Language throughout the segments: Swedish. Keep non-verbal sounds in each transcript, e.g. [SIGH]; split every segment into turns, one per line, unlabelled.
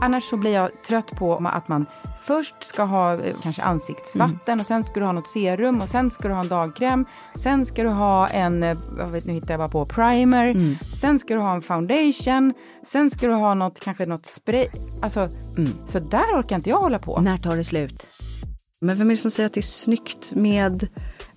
Annars så blir jag trött på att man först ska ha eh, kanske ansiktsvatten mm. och sen ska du ha något serum och sen ska du ha en dagkräm. Sen ska du ha en, eh, vad vet, nu hittar jag bara på, primer. Mm. Sen ska du ha en foundation. Sen ska du ha något, kanske något spray. Alltså, mm. så där orkar inte jag hålla på.
När tar det slut?
Men vem är det som säger att det är snyggt med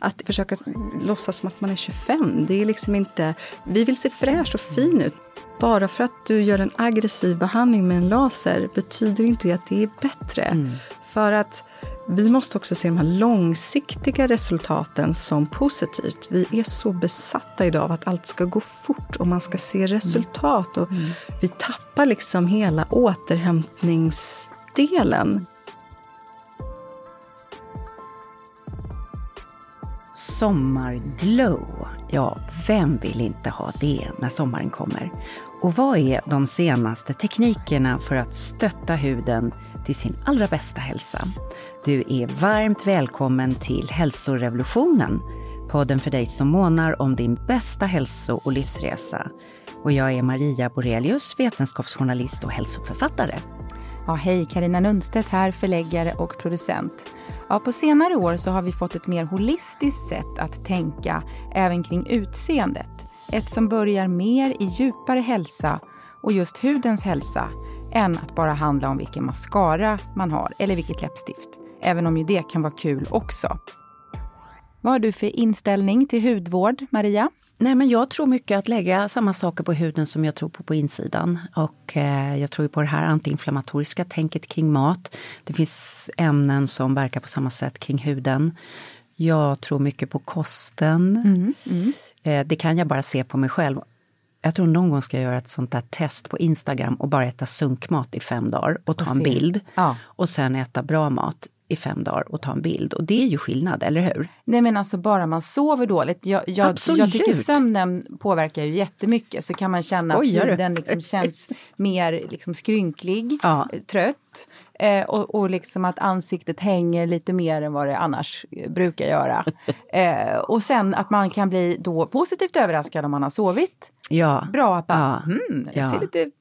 att försöka låtsas som att man är 25? Det är liksom inte... Vi vill se fräsch och fin ut. Bara för att du gör en aggressiv behandling med en laser betyder inte det att det är bättre. Mm. För att vi måste också se de här långsiktiga resultaten som positivt. Vi är så besatta idag av att allt ska gå fort och man ska se resultat. Och mm. Vi tappar liksom hela återhämtningsdelen.
Sommarglow. Ja, vem vill inte ha det när sommaren kommer? Och vad är de senaste teknikerna för att stötta huden till sin allra bästa hälsa? Du är varmt välkommen till Hälsorevolutionen, podden för dig som månar om din bästa hälso och livsresa. Och jag är Maria Borelius, vetenskapsjournalist och hälsoförfattare.
Ja, hej, Karina Nundstedt här, förläggare och producent. Ja, på senare år så har vi fått ett mer holistiskt sätt att tänka även kring utseendet. Ett som börjar mer i djupare hälsa och just hudens hälsa än att bara handla om vilken mascara man har eller vilket läppstift. Även om ju det kan vara kul också. Vad har du för inställning till hudvård, Maria?
Nej, men jag tror mycket att lägga samma saker på huden som jag tror på på insidan. Och eh, jag tror på det här antiinflammatoriska tänket kring mat. Det finns ämnen som verkar på samma sätt kring huden. Jag tror mycket på kosten. Mm, mm. Eh, det kan jag bara se på mig själv. Jag tror någon gång ska jag göra ett sånt där test på Instagram och bara äta sunkmat i fem dagar och ta och en bild. Ja. Och sen äta bra mat i fem dagar och ta en bild. Och det är ju skillnad, eller hur?
Nej men alltså bara man sover dåligt. Jag, jag, jag tycker sömnen påverkar ju jättemycket. Så kan man känna Skojar att huden liksom [LAUGHS] känns mer liksom skrynklig, ja. trött. Eh, och, och liksom att ansiktet hänger lite mer än vad det annars brukar göra. [LAUGHS] Eh, och sen att man kan bli då positivt överraskad om man har sovit. Ja. Bra att bara, ja. hmm, jag ser lite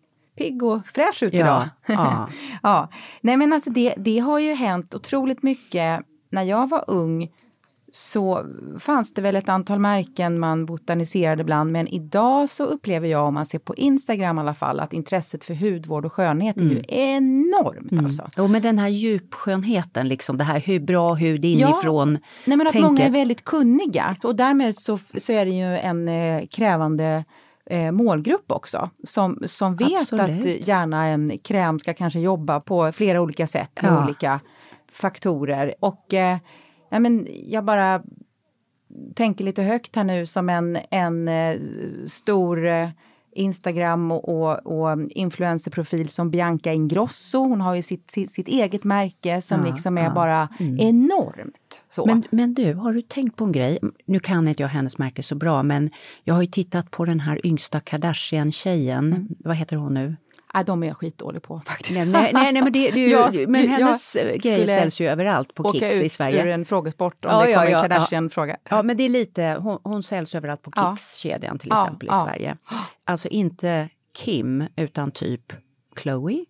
pigg och fräsch ut idag. Ja. [LAUGHS] ja. Nej men alltså det, det har ju hänt otroligt mycket. När jag var ung så fanns det väl ett antal märken man botaniserade bland men idag så upplever jag, om man ser på Instagram i alla fall, att intresset för hudvård och skönhet mm. är ju mm. enormt mm. alltså.
Och med den här djupskönheten, liksom det här hur bra hud inifrån. Ja,
nej men att tänker... många är väldigt kunniga och därmed så, så är det ju en eh, krävande eh, målgrupp också som, som vet Absolut. att gärna en kräm ska kanske jobba på flera olika sätt med ja. olika faktorer. Och eh, ja, men jag bara tänker lite högt här nu som en, en eh, stor eh, Instagram och, och, och influencerprofil som Bianca Ingrosso. Hon har ju sitt, sitt, sitt eget märke som ja, liksom är ja, bara mm. enormt. Så.
Men, men du, har du tänkt på en grej? Nu kan inte jag hennes märke så bra, men jag har ju tittat på den här yngsta Kardashian-tjejen. Mm. Vad heter hon nu?
Nej, de är jag skitdålig på faktiskt.
Nej, nej, nej, men, det, det, jag, men hennes grejer ställs ju överallt på Kicks i Sverige.
Åka ut ur en frågesport om ja, det kommer ja, en Kardashian-fråga.
Ja. ja, men det är lite, hon, hon säljs överallt på Kicks-kedjan till exempel i Sverige. Alltså inte Kim, utan typ Chloe.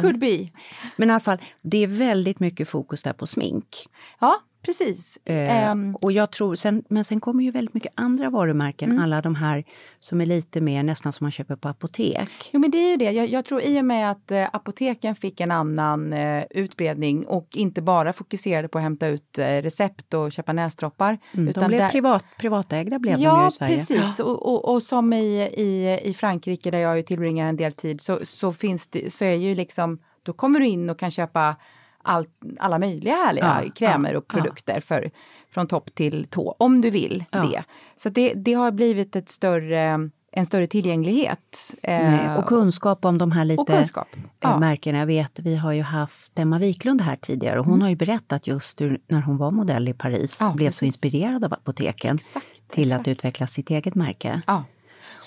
Could be.
Men i alla fall, det är väldigt mycket fokus där på smink.
Ja, Precis.
Eh, um, och jag tror, sen, men sen kommer ju väldigt mycket andra varumärken, mm. alla de här som är lite mer nästan som man köper på apotek.
Jo men det är ju det, jag, jag tror i och med att eh, apoteken fick en annan eh, utbredning och inte bara fokuserade på att hämta ut eh, recept och köpa näsdroppar.
Mm, utan de blev där... privat, privatägda blev ja, de ju i Sverige.
Precis. Ja, precis. Och, och, och, som i, i, i Frankrike där jag ju tillbringar en del tid så, så finns det, så är ju liksom, då kommer du in och kan köpa all, alla möjliga härliga ja, krämer ja, och produkter ja. för, från topp till tå, om du vill det. Så det, det har blivit ett större en större tillgänglighet.
Nej, och kunskap om de här lite kunskap, eh, ja. märkena. Jag vet, vi har ju haft Emma Wiklund här tidigare och hon mm. har ju berättat just hur, när hon var modell i Paris, ja, blev precis. så inspirerad av apoteken exakt, till exakt. att utveckla sitt eget märke. Ja.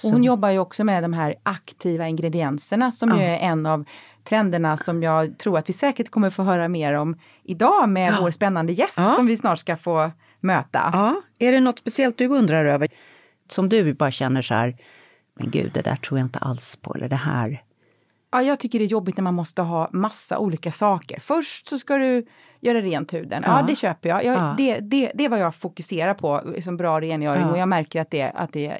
Och hon jobbar ju också med de här aktiva ingredienserna som ja. ju är en av trenderna som jag tror att vi säkert kommer få höra mer om idag med ja. vår spännande gäst ja. som vi snart ska få möta.
Ja. Är det något speciellt du undrar över? Som du bara känner så här, men gud, det där tror jag inte alls på, eller det här
Ja, jag tycker det är jobbigt när man måste ha massa olika saker. Först så ska du göra rent huden. Ja, ja det köper jag. jag ja. det, det, det är vad jag fokuserar på, liksom bra rengöring ja. och jag märker att det, att det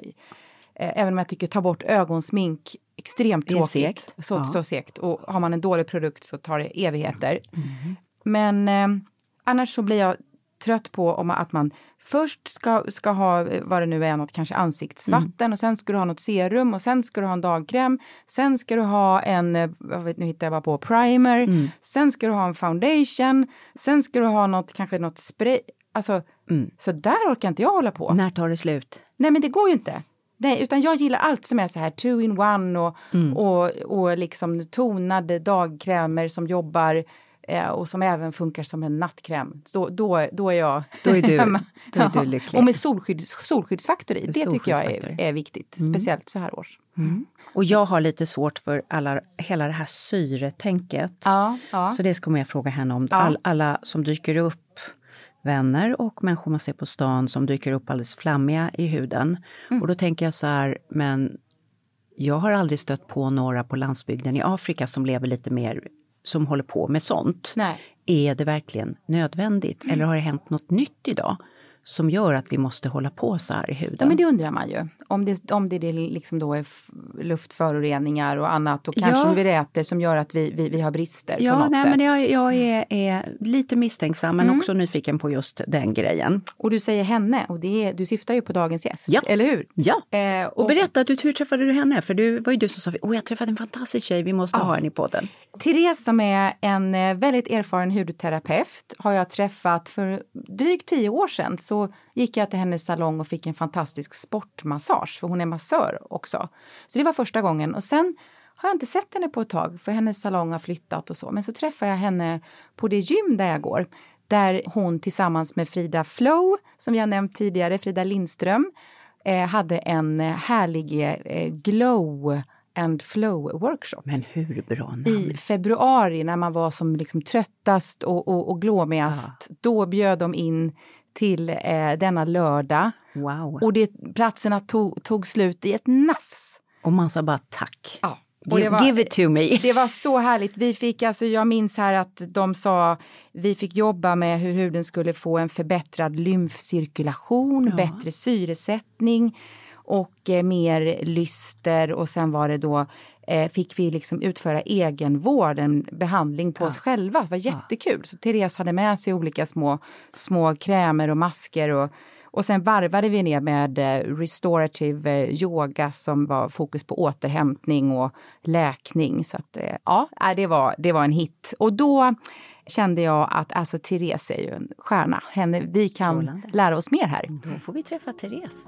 även om jag tycker ta bort ögonsmink extremt tråkigt. Segt. Så, så segt. Och har man en dålig produkt så tar det evigheter. Mm. Men eh, annars så blir jag trött på om att man först ska, ska ha vad det nu är, något kanske ansiktsvatten mm. och sen ska du ha något serum och sen ska du ha en dagkräm. Sen ska du ha en, eh, vet, nu hittar jag bara på, primer. Mm. Sen ska du ha en foundation. Sen ska du ha något, kanske något spray. Alltså, mm. så där orkar inte jag hålla på.
När tar det slut?
Nej men det går ju inte. Nej, utan jag gillar allt som är så här two in one och, mm. och, och liksom tonade dagkrämer som jobbar eh, och som även funkar som en nattkräm. Så då, då är jag
då är du, [LAUGHS] då är du lycklig.
Och med solskydds, solskyddsfaktor i, det tycker jag är, är viktigt, mm. speciellt så här års. Mm.
Och jag har lite svårt för alla, hela det här syretänket. Ja, ja. Så det ska jag fråga henne om. All, alla som dyker upp vänner och människor man ser på stan som dyker upp alldeles flammiga i huden. Mm. Och då tänker jag så här, men jag har aldrig stött på några på landsbygden i Afrika som lever lite mer som håller på med sånt. Nej. Är det verkligen nödvändigt mm. eller har det hänt något nytt idag? Som gör att vi måste hålla på så här i huden.
Ja, men det undrar man ju. Om det, om det liksom då är luftföroreningar och annat och kanske ja. vi äter som gör att vi, vi, vi har brister
ja,
på något
nej,
sätt.
Men jag, jag är, är lite misstänksam men mm. också nyfiken på just den grejen.
Och du säger henne och det är, du syftar ju på dagens gäst, ja. eller hur?
Ja, eh, och, och berätta, du, hur träffade du henne? För det var ju du som sa, åh jag träffade en fantastisk tjej, vi måste ja. ha henne i podden.
Therese som är en eh, väldigt erfaren hudterapeut har jag träffat för drygt tio år sedan. Så gick jag till hennes salong och fick en fantastisk sportmassage, för hon är massör också. Så det var första gången. Och sen har jag inte sett henne på ett tag, för hennes salong har flyttat och så. Men så träffade jag henne på det gym där jag går, där hon tillsammans med Frida Flow, som jag nämnt tidigare, Frida Lindström, eh, hade en härlig eh, glow and flow workshop.
Men hur bra namn?
I februari när man var som liksom tröttast och, och, och glåmigast. Ja. Då bjöd de in till eh, denna lördag.
Wow.
Och det, platserna tog, tog slut i ett nafs.
Och man sa bara tack.
Ja.
Give, var, give, it to me.
Det var så härligt. Vi fick, alltså, jag minns här att de sa vi fick jobba med hur huden skulle få en förbättrad lymfcirkulation, ja. bättre syresättning och eh, mer lyster och sen var det då eh, fick vi liksom utföra egenvård, en behandling på ja. oss själva. Det var jättekul. Så Therese hade med sig olika små, små krämer och masker och och sen varvade vi ner med eh, restorative eh, yoga som var fokus på återhämtning och läkning. Så att, eh, ja, det var, det var en hit. Och då kände jag att alltså Therese är ju en stjärna. Henne, vi kan Strålande. lära oss mer här.
Då får vi träffa Therese.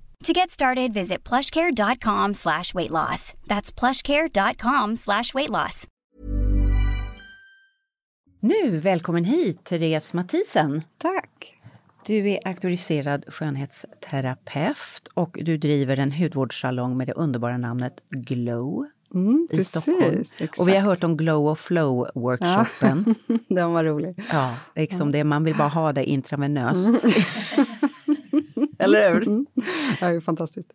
To get started, visit plushcare.com slash weight loss. That's plushcare.com slash weight loss.
Nu, välkommen hit, Therese Mathisen.
Tack.
Du är auktoriserad skönhetsterapeut och du driver en hudvårdssalong med det underbara namnet Glow mm, i precis, Stockholm. Exakt. Och vi har hört om Glow och Flow-workshopen.
Ja, [LAUGHS] den var rolig.
Ja, liksom ja. det, man vill bara ha det intravenöst. [LAUGHS] Eller hur? Mm.
Det är fantastiskt.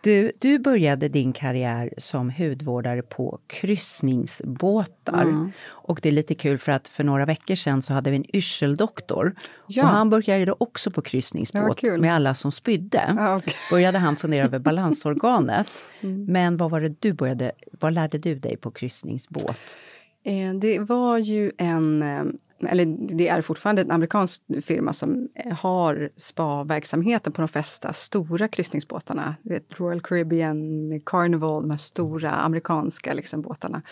Du, du började din karriär som hudvårdare på kryssningsbåtar. Mm. Och det är lite kul för att för några veckor sedan så hade vi en yrseldoktor. Ja. Och han började också på kryssningsbåt med alla som spydde. Ja, okay. Började han fundera över balansorganet. [LAUGHS] Mm. Men vad var det du började, vad lärde du dig på kryssningsbåt?
Eh, det var ju en eh, eller det är fortfarande en amerikansk firma som eh, har spa-verksamheten på de flesta stora kryssningsbåtarna. Royal Caribbean, Carnival, de här stora amerikanska liksom, båtarna.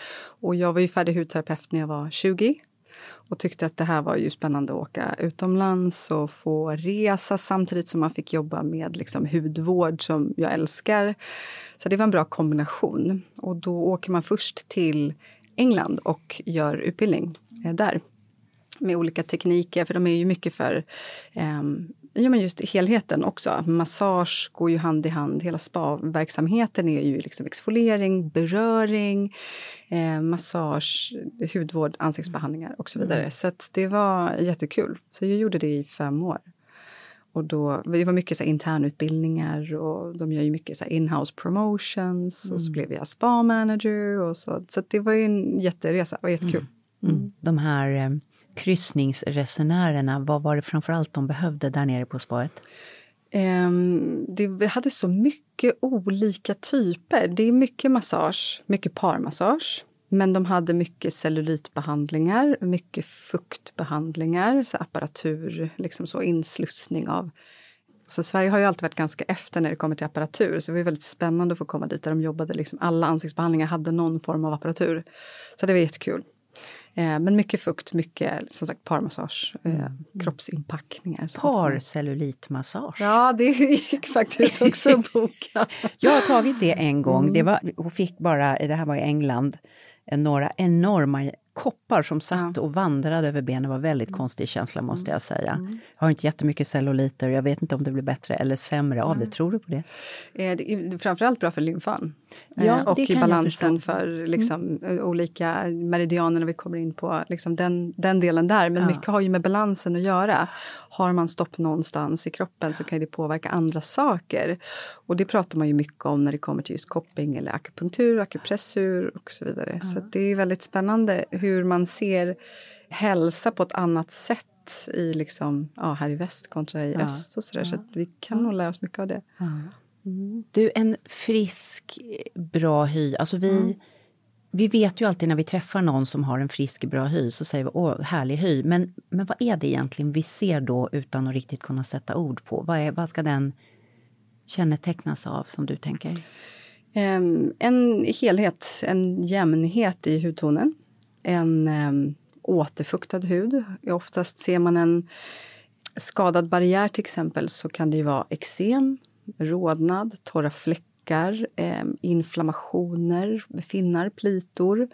Och jag var ju färdig hudterapeut när jag var 20 och tyckte att det här var ju spännande att åka utomlands och få resa samtidigt som man fick jobba med liksom hudvård som jag älskar. Så det var en bra kombination. Och då åker man först till England och gör utbildning eh, där med olika tekniker, för de är ju mycket för eh, ja, men just helheten också. Massage går ju hand i hand. Hela spa-verksamheten är ju liksom exfoliering, beröring, eh, massage, hudvård, ansiktsbehandlingar och så vidare. Mm. Så det var jättekul. Så jag gjorde det i fem år. Och då, det var mycket så här, internutbildningar och de gör ju mycket så in-house promotions. Mm. Och så mm. blev jag spa-manager. Och så så det var ju en jätteresa, och jättekul.
Mm. Mm. De här eh, kryssningsresenärerna, vad var det framförallt de behövde där nere på spaet?
Um, ehm, det, vi hade så mycket olika typer. Det är mycket massage, mycket parmassage. Men de hade mycket cellulitbehandlingar, mycket fuktbehandlingar, så apparatur, liksom så inslussning av så Sverige har ju alltid varit ganska efter när det kommer till apparatur, så det var väldigt spännande att få komma dit där de jobbade. Liksom, alla ansiktsbehandlingar hade någon form av apparatur. Så det var jättekul. Eh, men mycket fukt, mycket som sagt parmassage, eh, mm. kroppsinpackningar.
Parcellulitmassage.
Ja, det gick faktiskt också att boka. [LAUGHS]
Jag har tagit det en gång, mm. det var, och fick bara, det här var i England, några enorma koppar som satt och vandrade över benen. var väldigt mm. konstig känsla måste jag säga. Mm. Jag har inte jättemycket celluliter jag vet inte om det blir bättre eller sämre av det. Tror du på det?
Eh, det är framförallt bra för lymfan. Ja, och i balansen för mm. liksom, mm. olika meridianer när vi kommer in på liksom, den, den delen där. Men ja. mycket har ju med balansen att göra. Har man stopp någonstans i kroppen så kan det påverka andra saker. Och det pratar man ju mycket om när det kommer till just kopping eller akupunktur, akupressur och så vidare. Så det är väldigt spännande hur man ser hälsa på ett annat sätt i liksom, ja, här i väst kontra i ja. öst. och Så, där, så vi kan nog lära oss mycket av det.
Mm. Du, en frisk, bra hy. Alltså vi, mm. vi vet ju alltid när vi träffar någon som har en frisk, bra hy så säger vi åh, härlig hy. Men, men vad är det egentligen vi ser då utan att riktigt kunna sätta ord på? Vad, är, vad ska den kännetecknas av som du tänker?
Um, en helhet, en jämnhet i hudtonen. En eh, återfuktad hud. Oftast ser man en skadad barriär till exempel så kan det ju vara eksem, rodnad, torra fläckar, eh, inflammationer, finnar, plitor.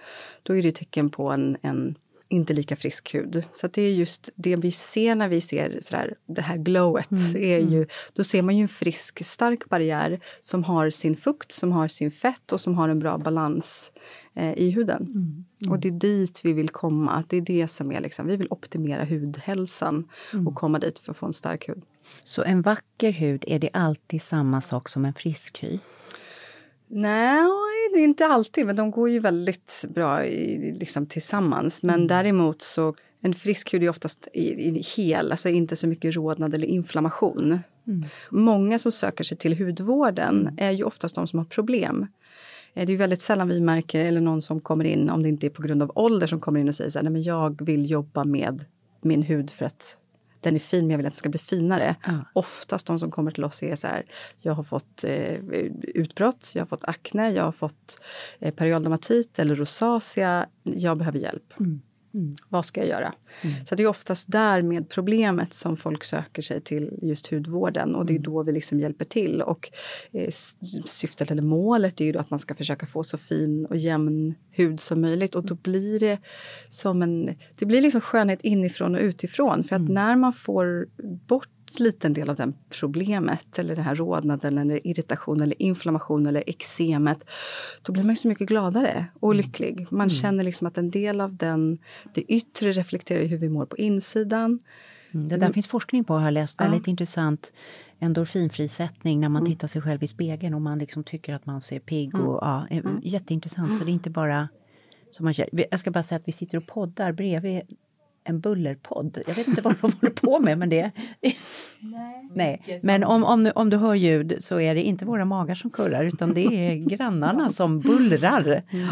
Då är det tecken på en, en inte lika frisk hud. Så det är just det vi ser när vi ser sådär, det här glowet. Mm, är ju, mm. Då ser man ju en frisk, stark barriär som har sin fukt, som har sin fett och som har en bra balans eh, i huden. Mm, mm. och det är dit vi vill komma. Det är det som är liksom, vi vill optimera hudhälsan mm. och komma dit för att få en stark hud.
Så en vacker hud, är det alltid samma sak som en frisk hy?
Nej, det är inte alltid, men de går ju väldigt bra i, liksom, tillsammans. Men mm. däremot så, en frisk hud är oftast i, i hel, alltså inte så mycket rodnad eller inflammation. Mm. Många som söker sig till hudvården mm. är ju oftast de som har problem. Eh, det är väldigt sällan vi märker, eller någon som kommer in, om det inte är på grund av ålder, som kommer in och säger så här, nej men jag vill jobba med min hud för att den är fin men jag vill att den ska bli finare. Ja. Oftast de som kommer till oss är så här, jag har fått eh, utbrott, jag har fått akne, jag har fått eh, periodontatit eller rosacea, jag behöver hjälp. Mm. Mm. Vad ska jag göra? Mm. Så det är oftast där med problemet som folk söker sig till just hudvården och det är mm. då vi liksom hjälper till. Och eh, syftet eller målet är ju då att man ska försöka få så fin och jämn hud som möjligt. Och då blir det som en... Det blir liksom skönhet inifrån och utifrån. För att mm. när man får bort liten del av det problemet eller den här rodnaden eller irritation eller inflammation eller eksemet. Då blir man så mycket gladare och mm. lycklig. Man mm. känner liksom att en del av den, det yttre reflekterar hur vi mår på insidan.
Mm, det där mm. finns forskning på, har jag läst. Väldigt ja. intressant. Endorfinfrisättning när man mm. tittar sig själv i spegeln och man liksom tycker att man ser pigg mm. och ja, jätteintressant. Så det är inte bara som man Jag ska bara säga att vi sitter och poddar bredvid en bullerpodd. Jag vet inte vad de håller på med men det... Nej. [LAUGHS] Nej. Men om, om, om du hör ljud så är det inte våra magar som kurrar utan det är [LAUGHS] grannarna som bullrar. Mm.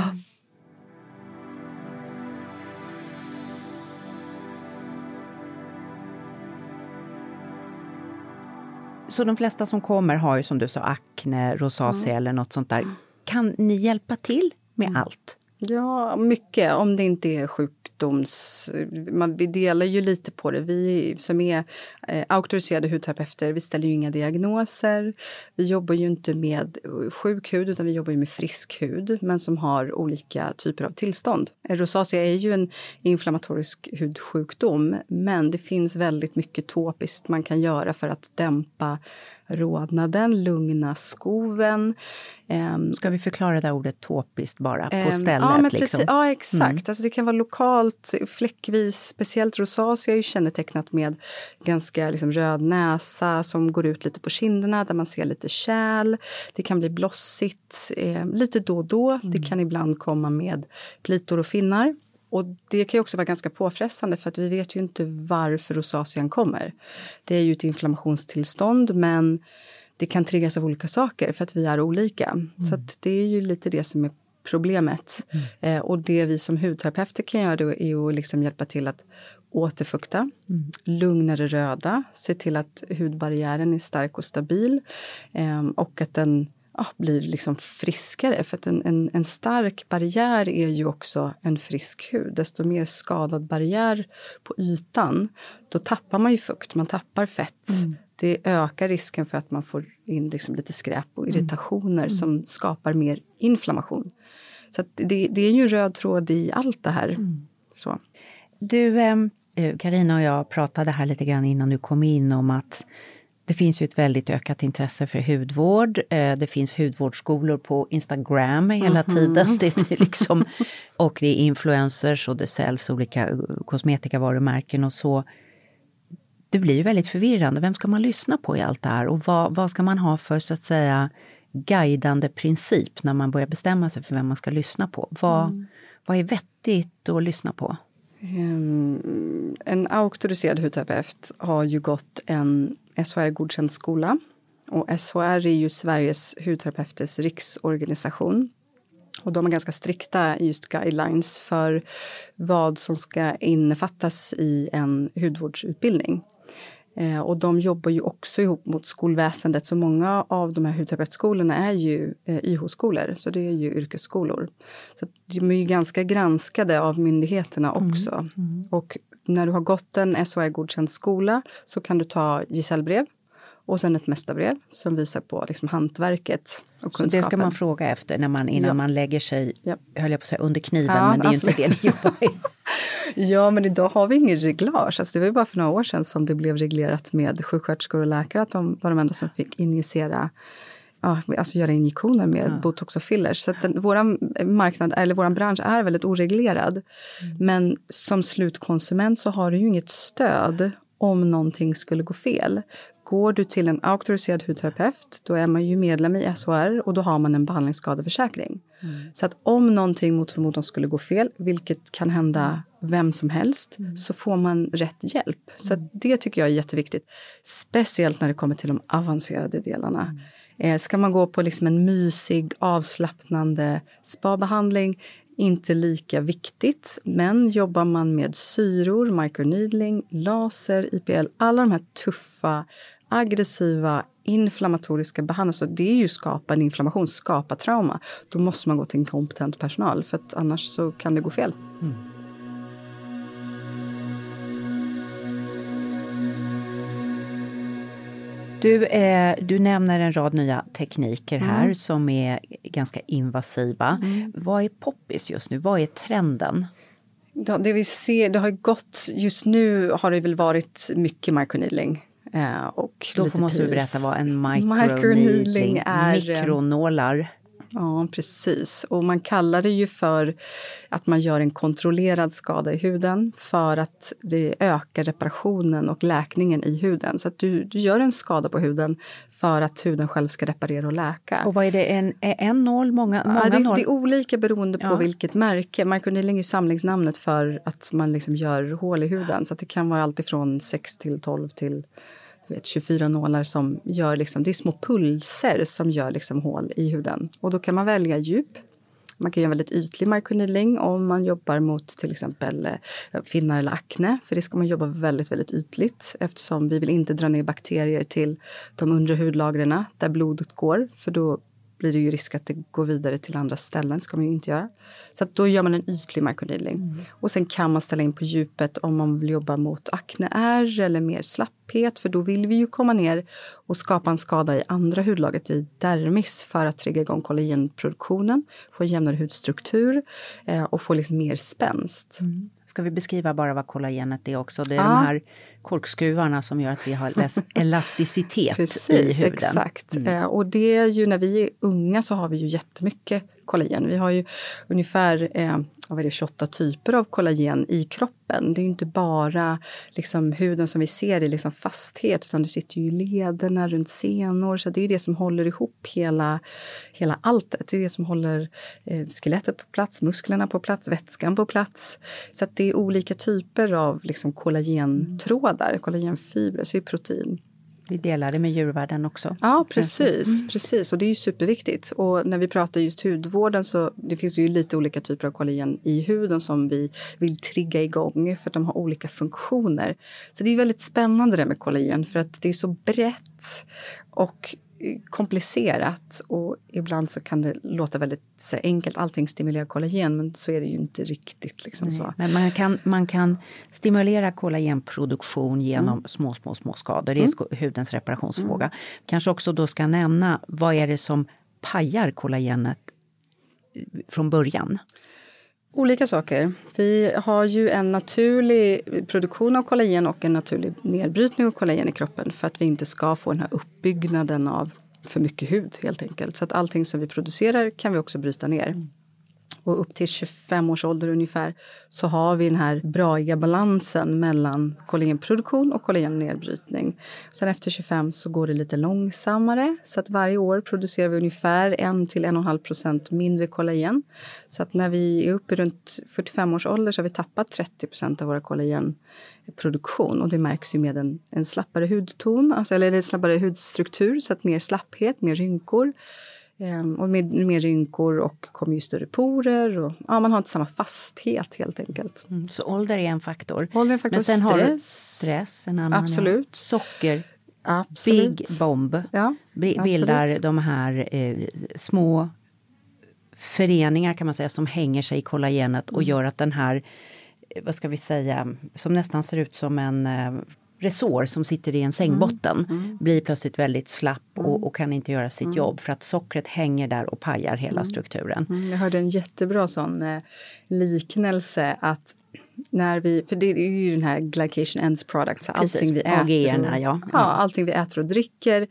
Så de flesta som kommer har ju som du sa akne, rosacea mm. eller något sånt där. Kan ni hjälpa till med mm. allt?
Ja, mycket. Om det inte är sjukdoms... Man, vi delar ju lite på det. Vi som är eh, auktoriserade hudterapeuter, vi ställer ju inga diagnoser. Vi jobbar ju inte med eh, sjuk hud, utan vi jobbar med frisk hud, men som har olika typer av tillstånd. Eh, rosacea är ju en inflammatorisk hudsjukdom, men det finns väldigt mycket topiskt man kan göra för att dämpa rodnaden, lugna skoven.
Um, Ska vi förklara det där ordet topiskt bara, på um, stället? Ja,
men liksom? ja exakt. Mm. Alltså det kan vara lokalt, fläckvis. Speciellt rosacea är ju kännetecknat med ganska liksom röd näsa som går ut lite på kinderna där man ser lite kärl. Det kan bli blossigt eh, lite då och då. Mm. Det kan ibland komma med plitor och finnar. Och det kan också vara ganska påfrestande för att vi vet ju inte varför rosacean kommer. Det är ju ett inflammationstillstånd men det kan triggas av olika saker för att vi är olika. Mm. Så det är ju lite det som är problemet. Mm. Eh, och det vi som hudterapeuter kan göra då är att liksom hjälpa till att återfukta, mm. lugna det röda, se till att hudbarriären är stark och stabil eh, och att den ja, blir liksom friskare. För att en, en, en, stark barriär är ju också en frisk hud. Desto mer skadad barriär på ytan, då tappar man ju fukt, man tappar fett. Mm. Det ökar risken för att man får in liksom lite skräp och mm. irritationer mm. som skapar mer inflammation. Så det, det, är ju en röd tråd i allt det här. Mm. Så.
Du, Karina eh, och jag pratade här lite grann innan du kom in om att det finns ju ett väldigt ökat intresse för hudvård. Eh, det finns hudvårdsskolor på Instagram hela mm. tiden. Det är liksom, och det är influencers och det säljs olika kosmetikavarumärken och så. Det blir ju väldigt förvirrande. Vem ska man lyssna på i allt det här? Och vad, vad ska man ha för så att säga guidande princip när man börjar bestämma sig för vem man ska lyssna på? Vad, mm. vad är vettigt att lyssna på?
Um, en auktoriserad hudterapeut har ju gått en SHR-godkänd skola. Och SHR är ju Sveriges hudterapeuters riksorganisation. Och de har ganska strikta just guidelines för vad som ska innefattas i en hudvårdsutbildning. Eh, och de jobbar ju också ihop mot skolväsendet, så många av de här hudterapeutskolorna är ju eh, YH-skolor, så det är ju yrkesskolor. Så de är ju ganska granskade av myndigheterna mm. också. Mm. Mm. Och när du har gått en SHR-godkänd skola så kan du ta gesällbrev och sen ett mästarbrev som visar på liksom hantverket. Och så
det ska man fråga efter när man, innan ja. man lägger sig, ja. höll jag på att säga, under kniven, ja, men det är ju inte det ni jobbar med. [LAUGHS]
ja, men idag har vi ingen reglage. Alltså det var ju bara för några år sedan som det blev reglerat med sjuksköterskor och läkare att de var de enda som fick injicera ja, alltså göra injektioner med ja. botox och fillers. Så att den, våran marknad, eller våran bransch är väldigt oreglerad. Mm. Men som slutkonsument så har du ju inget stöd om någonting skulle gå fel. Går du till en auktoriserad hudterapeut, då är man ju medlem i SHR och då har man en behandlingsskadeförsäkring. Mm. Så att om någonting mot förmodan skulle gå fel, vilket kan hända vem som helst, mm. så får man rätt hjälp. Så mm. det tycker jag är jätteviktigt. Speciellt när det kommer till de avancerade delarna. Eh, ska man gå på liksom en mysig, avslappnande spabehandling, inte lika viktigt. Men jobbar man med syror, microneedling, laser, IPL, alla de här tuffa, aggressiva, inflammatoriska behandlingar, så det är ju skapa en inflammation, skapa trauma. Då måste man gå till en kompetent personal för att annars så kan det gå fel. Mm.
Du, eh, du nämner en rad nya tekniker här mm. som är ganska invasiva. Mm. Vad är poppis just nu? Vad är trenden?
det vi ser, det har gått, just nu har det väl varit mycket microneedling.
Eh, och Då får du berätta vad en microneedling är. Mikronålar.
Ja, precis. Och man kallar det ju för att man gör en kontrollerad skada i huden för att det ökar reparationen och läkningen i huden. Så att du, du gör en skada på huden för att huden själv ska reparera och läka.
Och vad är det, en, en nål, många, många
ja, det,
nål?
Det är olika beroende på ja. vilket märke. Microneedling är samlingsnamnet för att man liksom gör hål i huden. Så det kan vara allt ifrån 6 till 12 till vet, 24 nålar som gör liksom, det är små pulser som gör liksom hål i huden. Och då kan man välja djup. Man kan göra väldigt ytlig microneedling om man jobbar mot till exempel eh, finnar eller akne. För det ska man jobba väldigt, väldigt ytligt eftersom vi vill inte dra ner bakterier till de undre hudlagren där blodet går. För då blir det ju risk att det går vidare till andra ställen. Det ska man ju inte göra. Så då gör man en ytlig microneedling. Mm. Och sen kan man ställa in på djupet om man vill jobba mot akneär eller mer slapphet. För då vill vi ju komma ner och skapa en skada i andra hudlagret, i dermis, för att trigga igång kollagenproduktionen, få en jämnare hudstruktur eh, och få liksom mer spänst. Mm.
Ska vi beskriva bara vad kollagenet är också? Det är ja. de här korkskruvarna som gör att vi har [LAUGHS] elasticitet
Precis,
i huden.
Exakt. Mm. Eh, och det är ju när vi är unga så har vi ju jättemycket kollagen. Vi har ju ungefär eh, vad är det, 28 typer av kollagen i kroppen. Det är inte bara liksom, huden som vi ser i liksom, fasthet utan det sitter ju i lederna, runt senor. Så det är det som håller ihop hela, hela alltet. Det är det som håller eh, skelettet på plats, musklerna på plats, vätskan på plats. Så det är olika typer av liksom, kollagentrådar, kollagenfibrer, så det är protein.
Vi delar det med djurvärlden också.
Ja, precis. Mm. precis. Och det är ju superviktigt. Och när vi pratar just hudvården så det finns ju lite olika typer av kollagen i huden som vi vill trigga igång för att de har olika funktioner. Så det är väldigt spännande det med kollagen för att det är så brett och komplicerat och ibland så kan det låta väldigt så enkelt. Allting stimulerar kollagen men så är det ju inte riktigt. Liksom så.
Men man kan, man kan stimulera kollagenproduktion genom mm. små, små, små skador. Det är mm. hudens reparationsfråga. Mm. Kanske också då ska nämna vad är det som pajar kollagenet från början?
Olika saker. Vi har ju en naturlig produktion av kollagen och en naturlig nedbrytning av kollagen i kroppen för att vi inte ska få den här uppbyggnaden av för mycket hud helt enkelt. Så att allting som vi producerar kan vi också bryta ner. Och upp till 25 års ålder ungefär så har vi den här braiga balansen mellan kollagenproduktion och kollagennedbrytning. Sen efter 25 så går det lite långsammare så att varje år producerar vi ungefär 1 till 1,5 procent mindre kollagen. Så att när vi är uppe runt 45 års ålder så har vi tappat 30 procent av våra kollagenproduktion och det märks ju med en, en slappare hudton, alltså, eller en slappare hudstruktur så att mer slapphet, mer rynkor. Ehm, och med mer rynkor och kommer ju större porer. Och, ja, man har inte samma fasthet helt enkelt.
Mm, så ålder är en faktor.
Ålder är en faktor.
Men sen
stress. har du
stress, en annan.
Absolut.
Ja. Socker. Absolut. Big Bomb ja, bildar absolut. de här eh, små föreningar kan man säga som hänger sig i kollagenet och mm. gör att den här, eh, vad ska vi säga, som nästan ser ut som en eh, resår som sitter i en sängbotten mm. Mm. blir plötsligt väldigt slapp och, mm. och kan inte göra sitt mm. jobb för att sockret hänger där och pajar hela mm. strukturen.
Jag hörde en jättebra sån eh, liknelse att när vi, för det är ju den här glycation ends products, allting vi äter och, ja. Ja, allting vi äter och dricker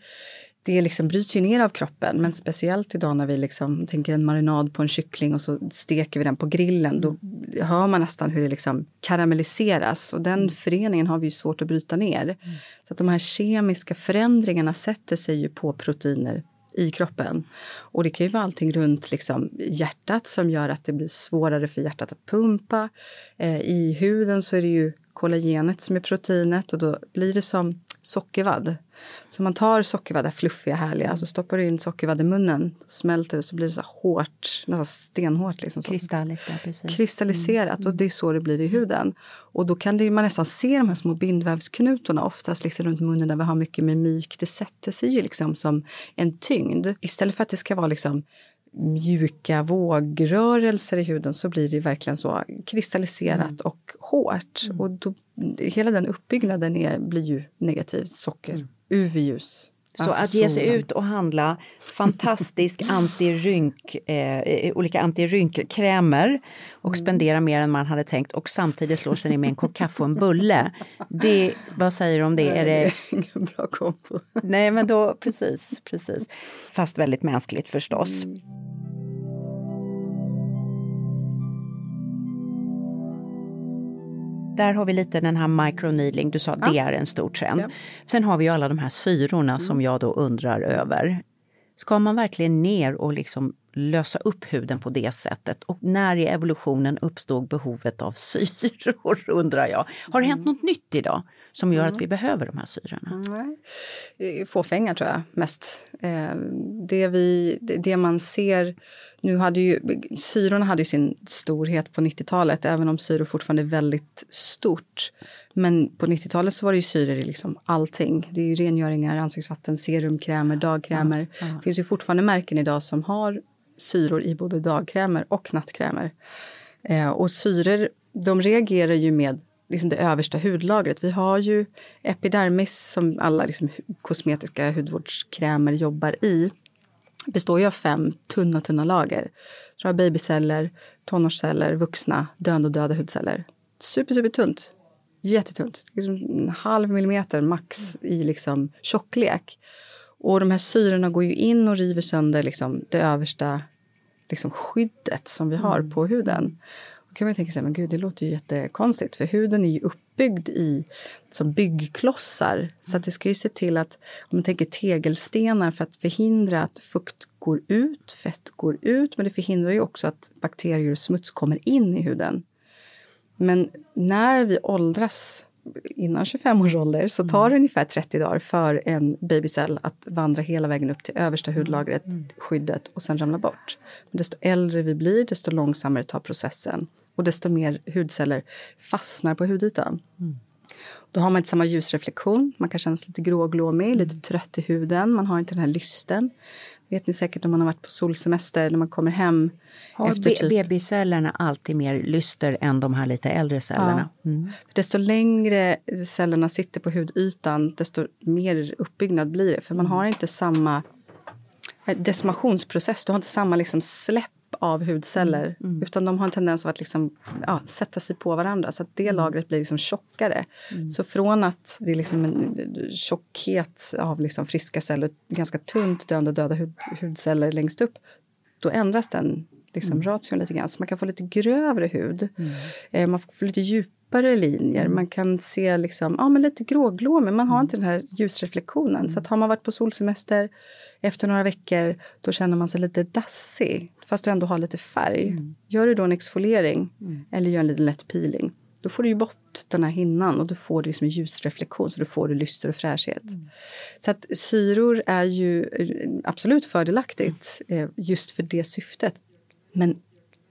det liksom bryts ju ner av kroppen. Men speciellt idag när vi liksom tänker en marinad på en kyckling och så steker vi den på grillen. Då hör man nästan hur det liksom karamelliseras. Och den mm. föreningen har vi ju svårt att bryta ner. Mm. Så att de här kemiska förändringarna sätter sig ju på proteiner i kroppen. Och det kan ju vara allting runt liksom hjärtat som gör att det blir svårare för hjärtat att pumpa. Eh, I huden så är det ju kollagenet som är proteinet och då blir det som sockervadd. Så man tar sockervadd, det fluffiga, härliga, så stoppar du in sockervadd i munnen, smälter det så blir det så hårt, nästan stenhårt. Liksom,
Kristalliserat.
Kristalliserat mm. och det är så det blir i huden. Och då kan det, man nästan se de här små bindvävsknutorna oftast liksom runt munnen där vi har mycket mimik. Det sätter sig ju liksom som en tyngd. Istället för att det ska vara liksom mjuka vågrörelser i huden så blir det verkligen så kristalliserat mm. och hårt. Mm. Och då, hela den uppbyggnaden är, blir ju negativ. Socker, mm. UV-ljus.
Så alltså att ge sig solen. ut och handla fantastisk [LAUGHS] antirynk, eh, olika antirynkkrämer och mm. spendera mer än man hade tänkt och samtidigt slå sig ner med en kopp kaffe och en bulle. Det, vad säger du om det?
Nej, är det ingen bra kombo.
Nej men då, precis, precis. Fast väldigt mänskligt förstås. Mm. Där har vi lite den här microneedling, du sa ja. det är en stor trend. Ja. Sen har vi ju alla de här syrorna mm. som jag då undrar över. Ska man verkligen ner och liksom lösa upp huden på det sättet? Och när i evolutionen uppstod behovet av syror [LAUGHS] undrar jag? Har det hänt mm. något nytt idag som gör mm. att vi behöver de här syrorna?
Nej. Fåfänga tror jag mest. Eh, det, vi, det man ser nu hade ju syrorna hade sin storhet på 90-talet, även om syror fortfarande är väldigt stort. Men på 90-talet så var det ju syror i liksom allting. Det är ju rengöringar, ansiktsvatten, serumkrämer, dagkrämer. Det finns ju fortfarande märken idag som har syror i både dagkrämer och nattkrämer. Eh, och syror, de reagerar ju med liksom det översta hudlagret. Vi har ju epidermis som alla liksom kosmetiska hudvårdskrämer jobbar i består ju av fem tunna, tunna lager. Så du har babyceller, tonårsceller, vuxna, döende och döda hudceller. Super, super tunt. Jättetunt. Liksom en halv millimeter max i liksom tjocklek. Och de här syrorna går ju in och river sönder liksom det översta liksom skyddet som vi har mm. på huden kan man tänka sig, men gud, det låter ju jättekonstigt. För huden är ju uppbyggd i som byggklossar. Så att det ska ju se till att, om man tänker tegelstenar för att förhindra att fukt går ut, fett går ut. Men det förhindrar ju också att bakterier och smuts kommer in i huden. Men när vi åldras innan 25 års ålder så tar det mm. ungefär 30 dagar för en babycell att vandra hela vägen upp till översta hudlagret, mm. skyddet och sen ramla bort. Men desto äldre vi blir, desto långsammare tar processen och desto mer hudceller fastnar på hudytan. Mm. Då har man inte samma ljusreflektion, man kan känna sig lite gråglåmig, mm. lite trött i huden, man har inte den här lysten. Vet ni säkert om man har varit på solsemester när man kommer hem.
Har efter typ... BB-cellerna alltid mer lyster än de här lite äldre cellerna?
Ja. Mm. Desto längre cellerna sitter på hudytan, desto mer uppbyggnad blir det. För man mm. har inte samma decimationsprocess, du har inte samma liksom släpp av hudceller. Mm. mm. Utan de har en tendens att liksom, ja, sätta sig på varandra så att det mm. lagret blir liksom tjockare. Mm. Så från att det är liksom en tjockhet av liksom friska celler, ganska tunt döende döda hud, hudceller längst upp, då ändras den liksom, mm. ration lite grann. Så man kan få lite grövre hud. Mm. Eh, man får lite djupare linjer. Man kan se liksom, ja, men lite gråglå, men man har inte den här ljusreflektionen. Så att har man varit på solsemester efter några veckor, då känner man sig lite dassig fast du ändå har lite färg. Mm. Gör du då en exfoliering mm. eller gör en liten lätt peeling, då får du ju bort den här hinnan och du får liksom en ljusreflektion så du får lyster och fräschhet. Mm. Så att syror är ju eh, absolut fördelaktigt eh, just för det syftet. Men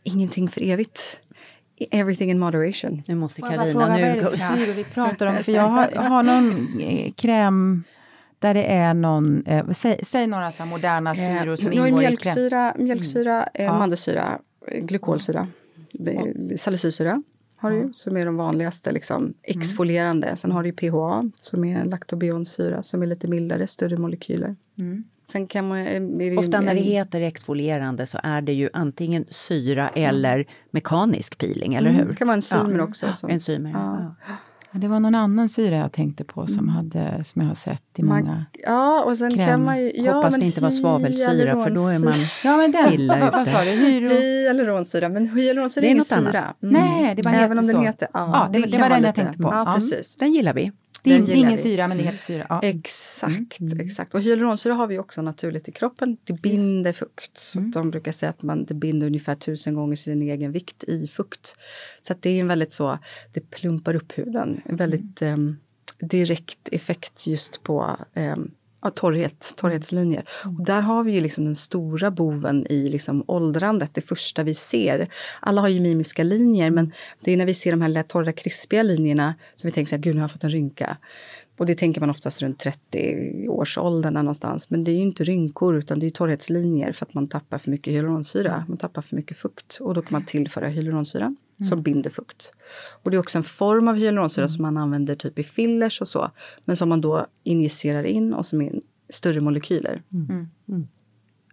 ingenting för evigt. Everything in moderation.
Nu måste Carina nu gå.
Syror vi pratar om? För jag har, [LAUGHS] har någon eh, kräm där det är någon, eh, säg, säg, några så moderna eh, syror som ingår
mjölksyra, i Mjölksyra, mm. eh, ja. mandelsyra, glykolsyra, ja. salicylsyra har du, som är de vanligaste liksom, mm. exfolierande. Mm. Sen har du PHA som är laktobionsyra som är lite mildare, större molekyler. Mm.
Sen kan man, ju, Ofta när det heter exfolierande så är det ju antingen syra eller mekanisk peeling, eller mm. hur?
Det kan vara enzymer ja. också.
Som, enzymer, ja.
Det var någon annan syra jag tänkte på som, mm. hade, som jag har sett i man, många
Ja, och sen kräm. kan man ju... Ja,
Hoppas det inte var svavelsyra för då är man ja, men den, illa ute.
Vad sa du? Hyaluronsyra, men hyaluronsyra
är,
är
något
syra. Mm. Nej, det var Även om den heter...
Ja, ja det, det, det var den jag tänkte på.
Ja, precis.
Den gillar vi.
Det är ingen syra, men det heter syra. Ja.
Exakt, mm. exakt. Och hyaluronsyra har vi också naturligt i kroppen. Det binder fukt. Så mm. De brukar säga att man, det binder ungefär tusen gånger sin egen vikt i fukt. Så det är en väldigt så, det plumpar upp huden. En väldigt mm. um, direkt effekt just på um, ja, torrhet, torrhetslinjer. Mm. Och där har vi ju liksom den stora boven i liksom åldrandet, det första vi ser. Alla har ju mimiska linjer men det är när vi ser de här torra krispiga linjerna som vi tänker att gud nu har jag fått en rynka. Och det tänker man oftast runt 30-årsåldern någonstans. Men det är ju inte rynkor utan det är torrhetslinjer för att man tappar för mycket hyaluronsyra. Man tappar för mycket fukt och då kan man tillföra hyaluronsyra mm. som binder fukt. Och det är också en form av hyaluronsyra mm. som man använder typ i fillers och så. Men som man då injicerar in och som är större molekyler. Mm.
Mm.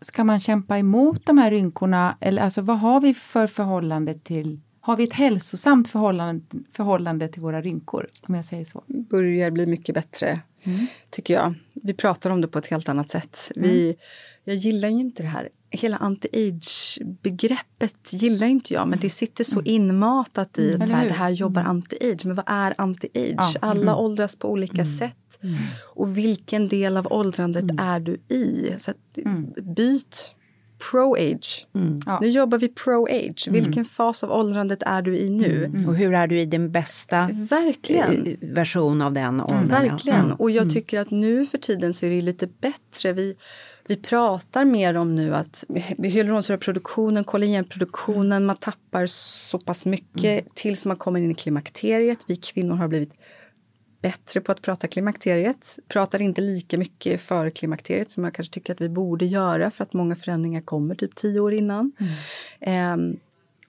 Ska man kämpa emot de här rynkorna? Eller alltså vad har vi för förhållande till har vi ett hälsosamt förhållande, förhållande till våra rynkor? Om jag säger så.
Börjar bli mycket bättre, mm. tycker jag. Vi pratar om det på ett helt annat sätt. Vi, mm. jag gillar ju inte det här hela anti-age-begreppet gillar inte jag, men det sitter så mm. inmatat i att så här, det här jobbar mm. anti-age. Men vad är anti-age? Ja. Alla mm. åldras på olika mm. sätt. Mm. Och vilken del av åldrandet mm. är du i? Så att, Byt pro-age. Mm. Ja. Nu jobbar vi pro-age. Mm. Vilken fas av åldrandet är du i nu?
Mm. Och hur är du i din bästa
Verkligen.
Eh, version av den åldern?
Verkligen. Och jag tycker att nu för tiden så är det lite bättre. Vi, vi pratar mer om nu att hyaluronsyraproduktionen, kollagenproduktionen, man tappar så pass mycket mm. tills man kommer in i klimakteriet. Vi kvinnor har blivit bättre på att prata klimakteriet. Pratar inte lika mycket för klimakteriet som jag kanske tycker att vi borde göra för att många förändringar kommer typ tio år innan. Mm. Um,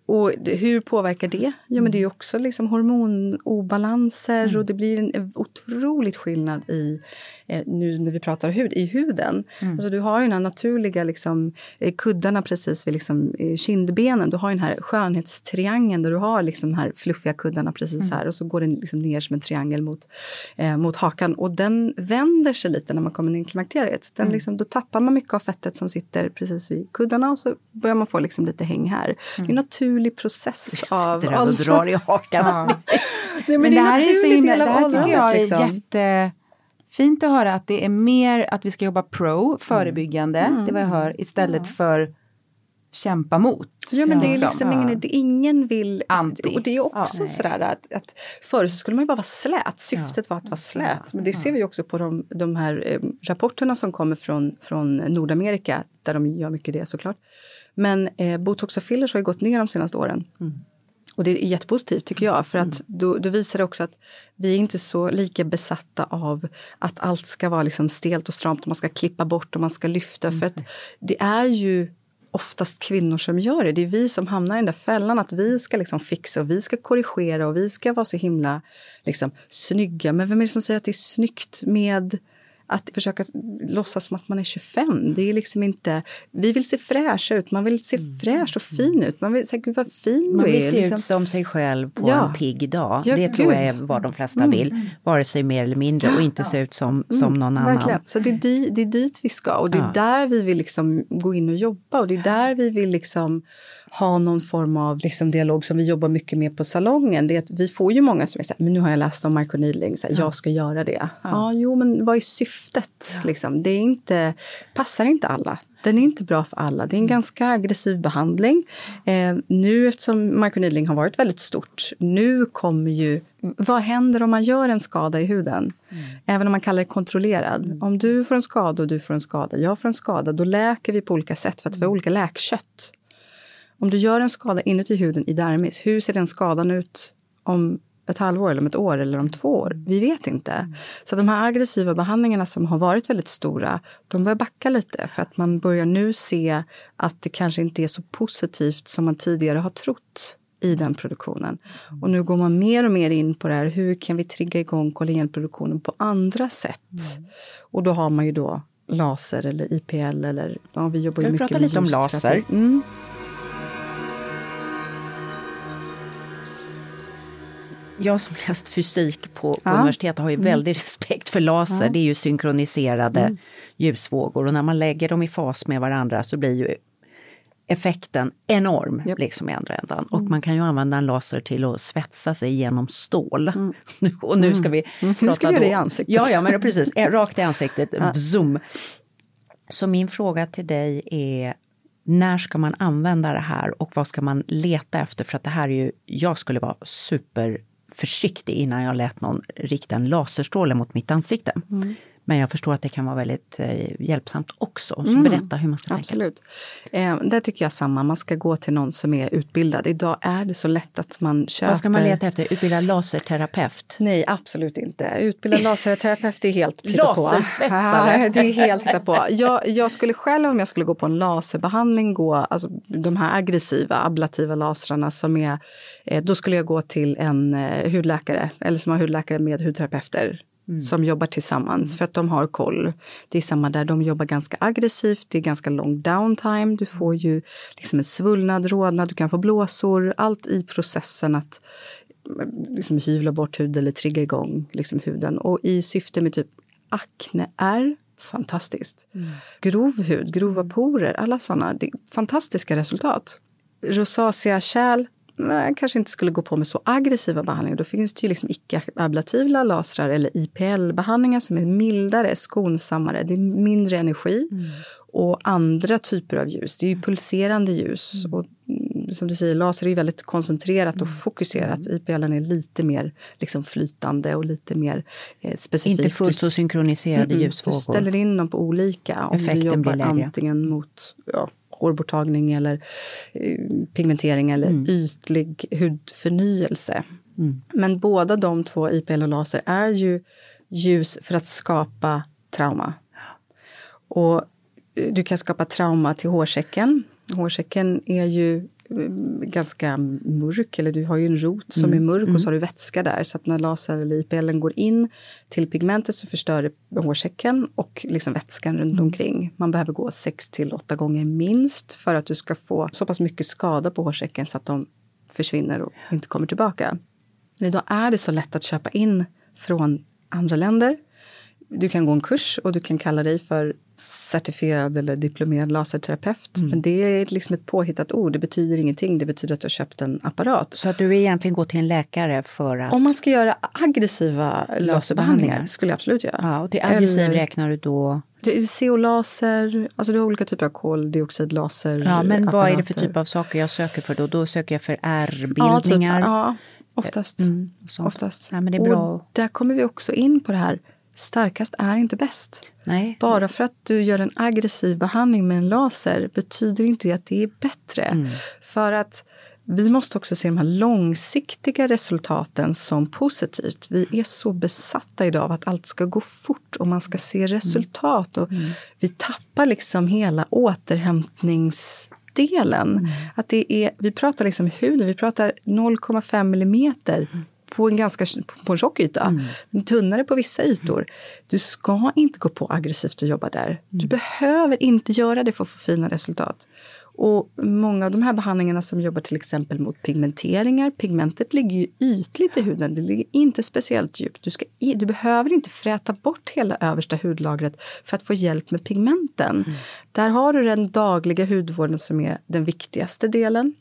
och hur påverkar det? Jo, men det är mm. också liksom hormonobalanser mm. och det blir en otroligt skillnad i, eh, nu när vi pratar hud, i huden. Mm. Alltså, du har ju den här naturliga liksom, eh, kuddarna precis vid liksom, eh, kindbenen. Du har den här skönhetstriangeln där du har liksom, de här fluffiga kuddarna precis mm. här och så går den liksom ner som en triangel mot, eh, mot hakan. Och den vänder sig lite när man kommer in i klimakteriet. Den, mm. liksom, då tappar man mycket av fettet som sitter precis vid kuddarna och så börjar man få liksom, lite häng här. Det är naturligt naturlig process av...
Jag och drar i hakan. [LAUGHS] Ja.
Nej, men, men det, det här är så himla, det här tycker jag är liksom. jättefint att höra att det är mer att vi ska jobba pro, förebyggande, mm. det var jag hör, istället ja. för kämpa mot.
Ja men det är liksom ja. ingen, ingen vill... Anti. Och det är också ja, sådär att, att förr så skulle man ju bara vara slät, syftet var att vara slät. Men det ser vi också på de, de här eh, rapporterna som kommer från, från Nordamerika, där de gör mycket det såklart. Men eh, botox och fillers har ju gått ner de senaste åren. Mm. Och det är jättepositivt tycker jag, för att mm. då, då, visar det också att vi är inte så lika besatta av att allt ska vara liksom stelt och stramt och man ska klippa bort och man ska lyfta. Mm. För att det är ju oftast kvinnor som gör det. Det är vi som hamnar i den där fällan att vi ska liksom fixa och vi ska korrigera och vi ska vara så himla liksom, snygga. Men vem är det som säger att det är snyggt med att försöka låtsas som att man är 25. Det är liksom inte... Vi vill se fräscha ut, man vill se mm. fräsch och fin ut. Man vill säga, gud vad fin
man
du
är. Man vill se liksom. ut som sig själv på ja. en pigg dag. Ja, det tror jag är vad de flesta mm. vill. Vare sig mer eller mindre och inte ja. se ut som, mm. som någon annan. Verkligen.
Så det är, di, det är dit vi ska och det är där vi vill liksom gå in och jobba och det är där vi vill liksom ha någon form av liksom dialog som vi jobbar mycket med på salongen. Det är att vi får ju många som säger men nu har jag läst om microneedling, så här, ja. jag ska göra det. Ja. ja. jo men vad är syftet? Ja. Liksom? Det är inte, passar inte alla. Den är inte bra för alla. Det är en ganska aggressiv behandling. Eh, nu eftersom microneedling har varit väldigt stort, nu kommer ju... Vad händer om man gör en skada i huden? Mm. Även om man kallar det kontrollerad. Mm. Om du får en skada och du får en skada, jag får en skada, då läker vi på olika sätt för att vi har mm. olika läkkött. Om du gör en skada inuti huden i dermis, hur ser den skadan ut om ett halvår eller om ett år eller om två år? Vi vet inte. Så de här aggressiva behandlingarna som har varit väldigt stora, de börjar backa lite för att man börjar nu se att det kanske inte är så positivt som man tidigare har trott i den produktionen. Och nu går man mer och mer in på det här, hur kan vi trigga igång kollagenproduktionen på andra sätt? Mm. Och då har man ju då laser eller IPL eller ja, vi jobbar ju mycket
med lite om laser. Mm. Jag som läst fysik på, på ja. universitetet har ju mm. väldigt respekt för laser. Ja. Det är ju synkroniserade mm. ljusvågor och när man lägger dem i fas med varandra så blir ju effekten enorm yep. liksom i andra ändan. Mm. Och man kan ju använda en laser till att svetsa sig genom stål. Mm. [LAUGHS] och nu ska vi
mm. Nu ska vi göra det i ansiktet.
Ja, ja men precis, [LAUGHS] eh, rakt i ansiktet, ja. zoom. Så min fråga till dig är när ska man använda det här och vad ska man leta efter? För att det här är ju, jag skulle vara super försiktig innan jag lät någon rikta en laserstråle mot mitt ansikte. Mm. Men jag förstår att det kan vara väldigt eh, hjälpsamt också. Så mm. berätta hur man ska
Absolut. tänka. Eh, där tycker jag samma, man ska gå till någon som är utbildad. Idag är det så lätt att man köper...
Vad ska man leta efter? Utbildad laserterapeut?
Nej, absolut inte. Utbildad [LAUGHS] laserterapeut är helt
Lasersvetsare?
det är helt på. [LAUGHS] Jag, jag skulle själv om jag skulle gå på en laserbehandling gå, alltså de här aggressiva, ablativa lasrarna som är, eh, då skulle jag gå till en eh, hudläkare eller som har hudläkare med hudterapeuter mm. som jobbar tillsammans mm. för att de har koll. Det är samma där, de jobbar ganska aggressivt, det är ganska lång downtime. Du får ju liksom en svullnad, rodnad, du kan få blåsor. Allt i processen att liksom hyvla bort hud eller trigga igång liksom huden. Och i syfte med typ akne är fantastiskt. Mm. Grov hud, grova porer, alla sådana. Fantastiska resultat. Rosacea kärl, man kanske inte skulle gå på med så aggressiva behandlingar. Då finns det ju liksom icke-ablativa lasrar eller IPL-behandlingar som är mildare, skonsammare. Det är mindre energi. Mm. Och andra typer av ljus. Det är ju pulserande ljus. Mm. Och mm, som du säger, laser är ju väldigt koncentrerat och mm. fokuserat. Mm. IPL är lite mer liksom flytande och lite mer eh, specifikt.
Inte fullt så synkroniserade mm, ljusvågor.
Du ställer in dem på olika. Om Effekten du jobbar antingen mot ja, hårborttagning eller eh, pigmentering eller mm. ytlig hudförnyelse. Mm. Men båda de två, IPL och laser, är ju ljus för att skapa trauma. Och eh, du kan skapa trauma till hårsäcken. Hårsäcken är ju ganska mörk, eller du har ju en rot som mm. är mörk mm. och så har du vätska där. Så att när laser eller IPL går in till pigmentet så förstör det hårsäcken och liksom vätskan runt mm. omkring. Man behöver gå 6 till 8 gånger minst för att du ska få så pass mycket skada på hårsäcken så att de försvinner och inte kommer tillbaka. Men idag är det så lätt att köpa in från andra länder. Du kan gå en kurs och du kan kalla dig för certifierad eller diplomerad laserterapeut. Mm. Men det är liksom ett påhittat ord, det betyder ingenting. Det betyder att du har köpt en apparat.
Så att du egentligen går till en läkare för att...
Om man ska göra aggressiva laserbehandlingar skulle jag absolut göra.
Ja, och till aggressiv eller... räknar du då?
CO-laser, alltså du har olika typer av koldioxidlaser.
Ja, men vad är det för typ av saker jag söker för då? Då söker jag för R-bildningar?
Ja, typ, ja oftast. Mm, oftast.
Ja, men det är bra.
Och där kommer vi också in på det här starkast är inte bäst.
Nej.
Bara för att du gör en aggressiv behandling med en laser betyder inte det att det är bättre. Mm. För att vi måste också se de här långsiktiga resultaten som positivt. Vi är så besatta idag av att allt ska gå fort och man ska se resultat. Och mm. Vi tappar liksom hela återhämtningsdelen. Mm. Att det är, vi pratar liksom huden, vi pratar 0,5 millimeter mm på en ganska på en tjock yta. Mm. Tunnare på vissa ytor. Du ska inte gå på aggressivt och jobba där. Du mm. behöver inte göra det för att få fina resultat. Och många av de här behandlingarna som jobbar till exempel mot pigmenteringar, pigmentet ligger ju ytligt i huden, det ligger inte speciellt djupt. Du, ska, du behöver inte fräta bort hela översta hudlagret för att få hjälp med pigmenten. Mm. Där har du den dagliga hudvården som är den viktigaste delen.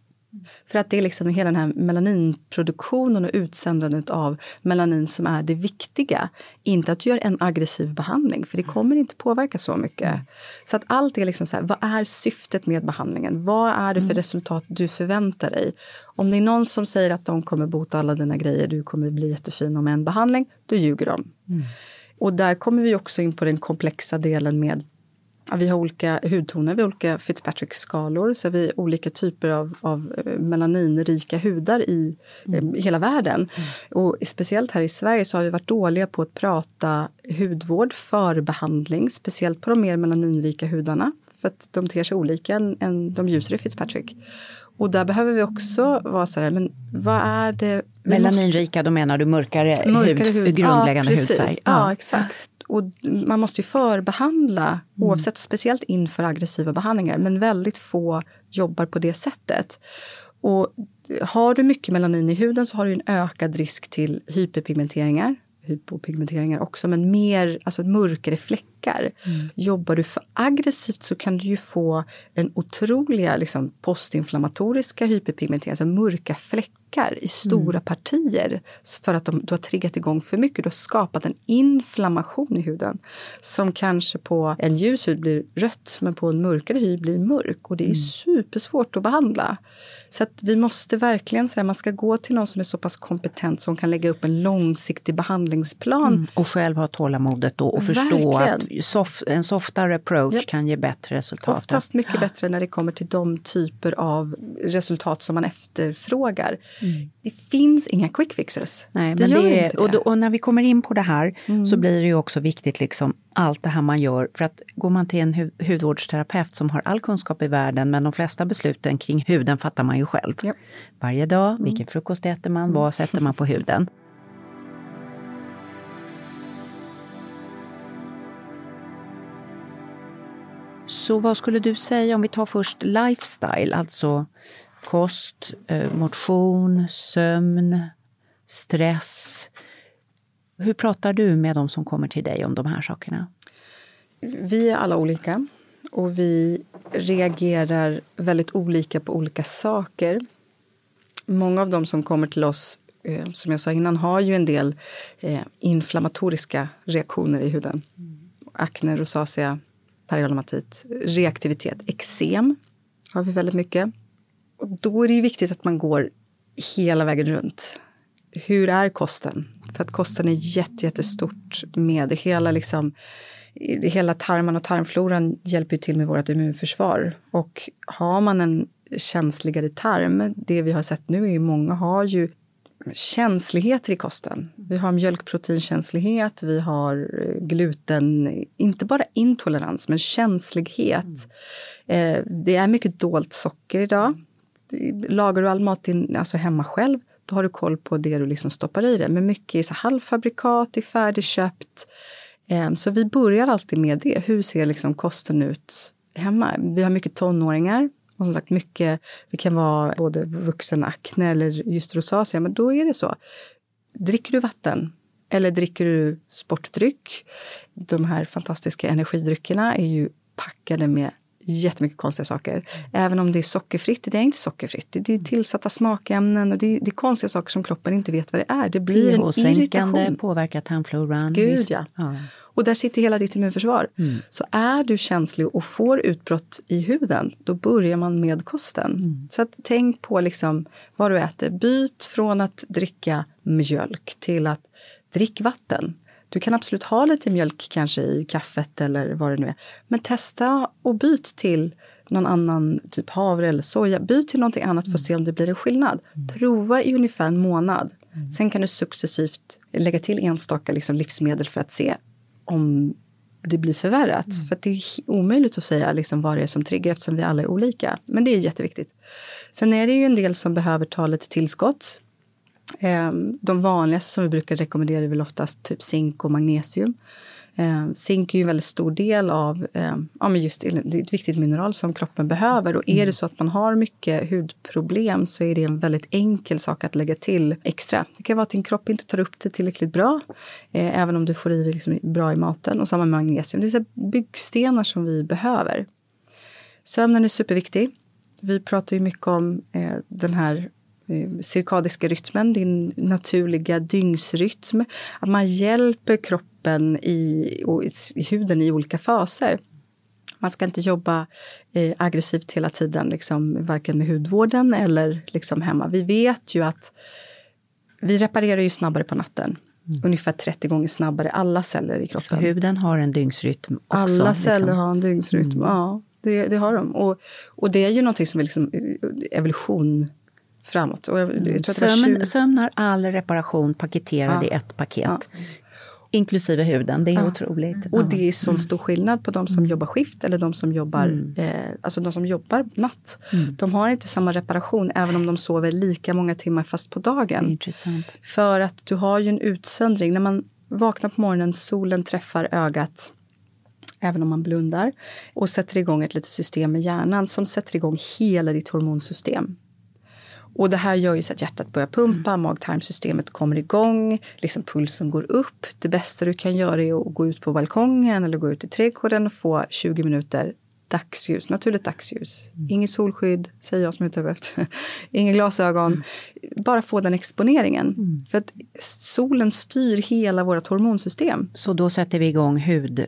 För att det är liksom hela den här melaninproduktionen och utsändandet av melanin som är det viktiga. Inte att du gör en aggressiv behandling, för det kommer inte påverka så mycket. Så att allt är liksom så här, vad är syftet med behandlingen? Vad är det för mm. resultat du förväntar dig? Om det är någon som säger att de kommer bota alla dina grejer, du kommer bli jättefin om en behandling, då ljuger de. Mm. Och där kommer vi också in på den komplexa delen med vi har olika hudtoner, vi har olika Fitzpatrick-skalor, så vi har olika typer av, av eh, melaninrika hudar i mm. hela världen. Mm. Och speciellt här i Sverige så har vi varit dåliga på att prata hudvård, förbehandling, speciellt på de mer melaninrika hudarna. För att de ter sig olika än, än de ljusare Fitzpatrick. Och där behöver vi också vara så här, men vad är det?
Melaninrika, måste... då menar du mörkare, mörkare hud, hud. grundläggande ja, hudfärg?
Ja, ja, exakt och man måste ju förbehandla, mm. oavsett, speciellt inför aggressiva behandlingar, men väldigt få jobbar på det sättet. Och har du mycket melanin i huden så har du en ökad risk till hyperpigmenteringar, hypopigmenteringar också, men mer alltså mörkare fläckar. Mm. Jobbar du för aggressivt så kan du ju få en otroliga liksom, postinflammatoriska hyperpigmenteringar, alltså mörka fläckar ökar i stora mm. partier för att de, du har triggat igång för mycket. Du har skapat en inflammation i huden som kanske på en ljus hud blir rött men på en mörkare hy blir mörk. Och det är mm. supersvårt att behandla. Så att vi måste verkligen, så där, man ska gå till någon som är så pass kompetent som kan lägga upp en långsiktig behandlingsplan. Mm.
Och själv ha tålamodet då och förstå verkligen. att soft, en softare approach yep. kan ge bättre resultat.
Oftast mycket bättre när det kommer till de typer av resultat som man efterfrågar. Mm. Det finns inga quick fixes.
Nej, det men det är, och, då, och, när vi kommer in på det här mm. så blir det ju också viktigt liksom allt det här man gör. För att går man till en hu hudvårdsterapeut som har all kunskap i världen men de flesta besluten kring huden fattar man ju ju själv. Ja. Varje dag, mm. vilken frukost äter man, vad sätter man på huden? Så vad skulle du säga om vi tar först lifestyle, alltså kost, eh, motion, sömn, stress. Hur pratar du med de som kommer till dig om de här sakerna?
Vi är alla olika och vi reagerar väldigt olika på olika saker. Många av de som kommer till oss, eh, som jag sa innan, har ju en del eh, inflammatoriska reaktioner i huden. Mm. Akne, rosacea, periodomatit, reaktivitet, eksem har vi väldigt mycket. Och då är det ju viktigt att man går hela vägen runt. Hur är kosten? För att kosten är jätte, jättestort med hela liksom hela tarmen och tarmfloran hjälper till med vårt immunförsvar. Och har man en känsligare tarm, det vi har sett nu är ju många har ju känsligheter i kosten. Vi har mjölkproteinkänslighet, vi har eh, gluten, inte bara intolerans, men känslighet. Mm. det är mycket dolt socker idag. Lagar du all mat in, alltså hemma själv, då har du koll på det du liksom stoppar i det. Men mycket är så halvfabrikat, är färdigköpt. Ehm, så vi börjar alltid med det. Hur ser liksom kosten ut hemma? Vi har mycket tonåringar. Och som sagt, mycket, det kan vara både vuxenakne eller just rosacea, men då är det så. Dricker du vatten eller dricker du sportdryck? De här fantastiska energidryckerna är ju packade med jättemycket konstiga saker. Även om det är sockerfritt, det är inte sockerfritt. Det är tillsatta smakämnen och det är, det är konstiga saker som kroppen inte vet vad det är. Det blir en irritation.
påverkar tarmfloran.
Gud ja. ja. Och där sitter hela ditt immunförsvar. Mm. Så är du känslig och får utbrott i huden, då börjar man med kosten. Mm. Så att tänk på liksom vad du äter. Byt från att dricka mjölk till att dricka vatten. Du kan absolut ha lite mjölk kanske i kaffet eller vad det nu är. Men testa och byt till någon annan typ havre eller soja. Byt till någonting annat för att se om det blir en skillnad. Mm. Prova i ungefär en månad. Mm. Sen kan du successivt lägga till enstaka liksom livsmedel för att se om det blir förvärrat. Mm. För det är omöjligt att säga liksom vad det är som triggar eftersom vi alla är olika. Men det är jätteviktigt. Sen är det ju en del som behöver ta lite tillskott. Ehm, de vanligaste som vi brukar rekommendera är väl oftast typ zink och magnesium. Ehm, zink är ju en väldigt stor del av, ehm, ja men just det ett viktigt mineral som kroppen behöver. Och är det mm. så att man har mycket hudproblem så är det en väldigt enkel sak att lägga till extra. Det kan vara att din kropp inte tar upp det tillräckligt bra, eh, även om du får i det liksom bra i maten. Och samma med magnesium. Det är byggstenar som vi behöver. Sömnen är superviktig. Vi pratar ju mycket om eh, den här cirkadiska rytmen, din naturliga dygnsrytm. Att man hjälper kroppen i, och i huden i olika faser. Man ska inte jobba eh, aggressivt hela tiden, liksom, varken med hudvården eller liksom hemma. Vi vet ju att vi reparerar ju snabbare på natten. Mm. Ungefär 30 gånger snabbare, alla celler i kroppen.
Så huden har en dygnsrytm också?
Alla celler liksom. har en dygnsrytm, mm. ja. Det, det, har de. Och, och det är ju någonting som är liksom eh, evolution framåt. Och jag, jag tror
sömn, 20... sömn har all reparation paketerad ja. i ett paket. Ja. Inklusive huden, det är ja. otroligt.
Och det är så mm. stor skillnad på de som mm. jobbar skift eller de som jobbar, mm. eh, alltså de som jobbar natt. Mm. De har inte samma reparation även om de sover lika många timmar fast på dagen.
Intressant.
För att du har ju en utsöndring. När man vaknar på morgonen, solen träffar ögat även om man blundar och sätter igång ett litet system med hjärnan som sätter igång hela ditt hormonsystem. Och det här gör ju så att hjärtat börjar pumpa, mm. mag-tarmsystemet kommer igång, liksom pulsen går upp. Det bästa du kan göra är att gå ut på balkongen eller gå ut i trädgården och få 20 minuter dagsljus, naturligt dagsljus. Mm. Inget solskydd, säger jag som är efter. [LAUGHS] Inga glasögon. Mm. Bara få den exponeringen. Mm. För att solen styr hela vårt hormonsystem.
Så då sätter vi igång hud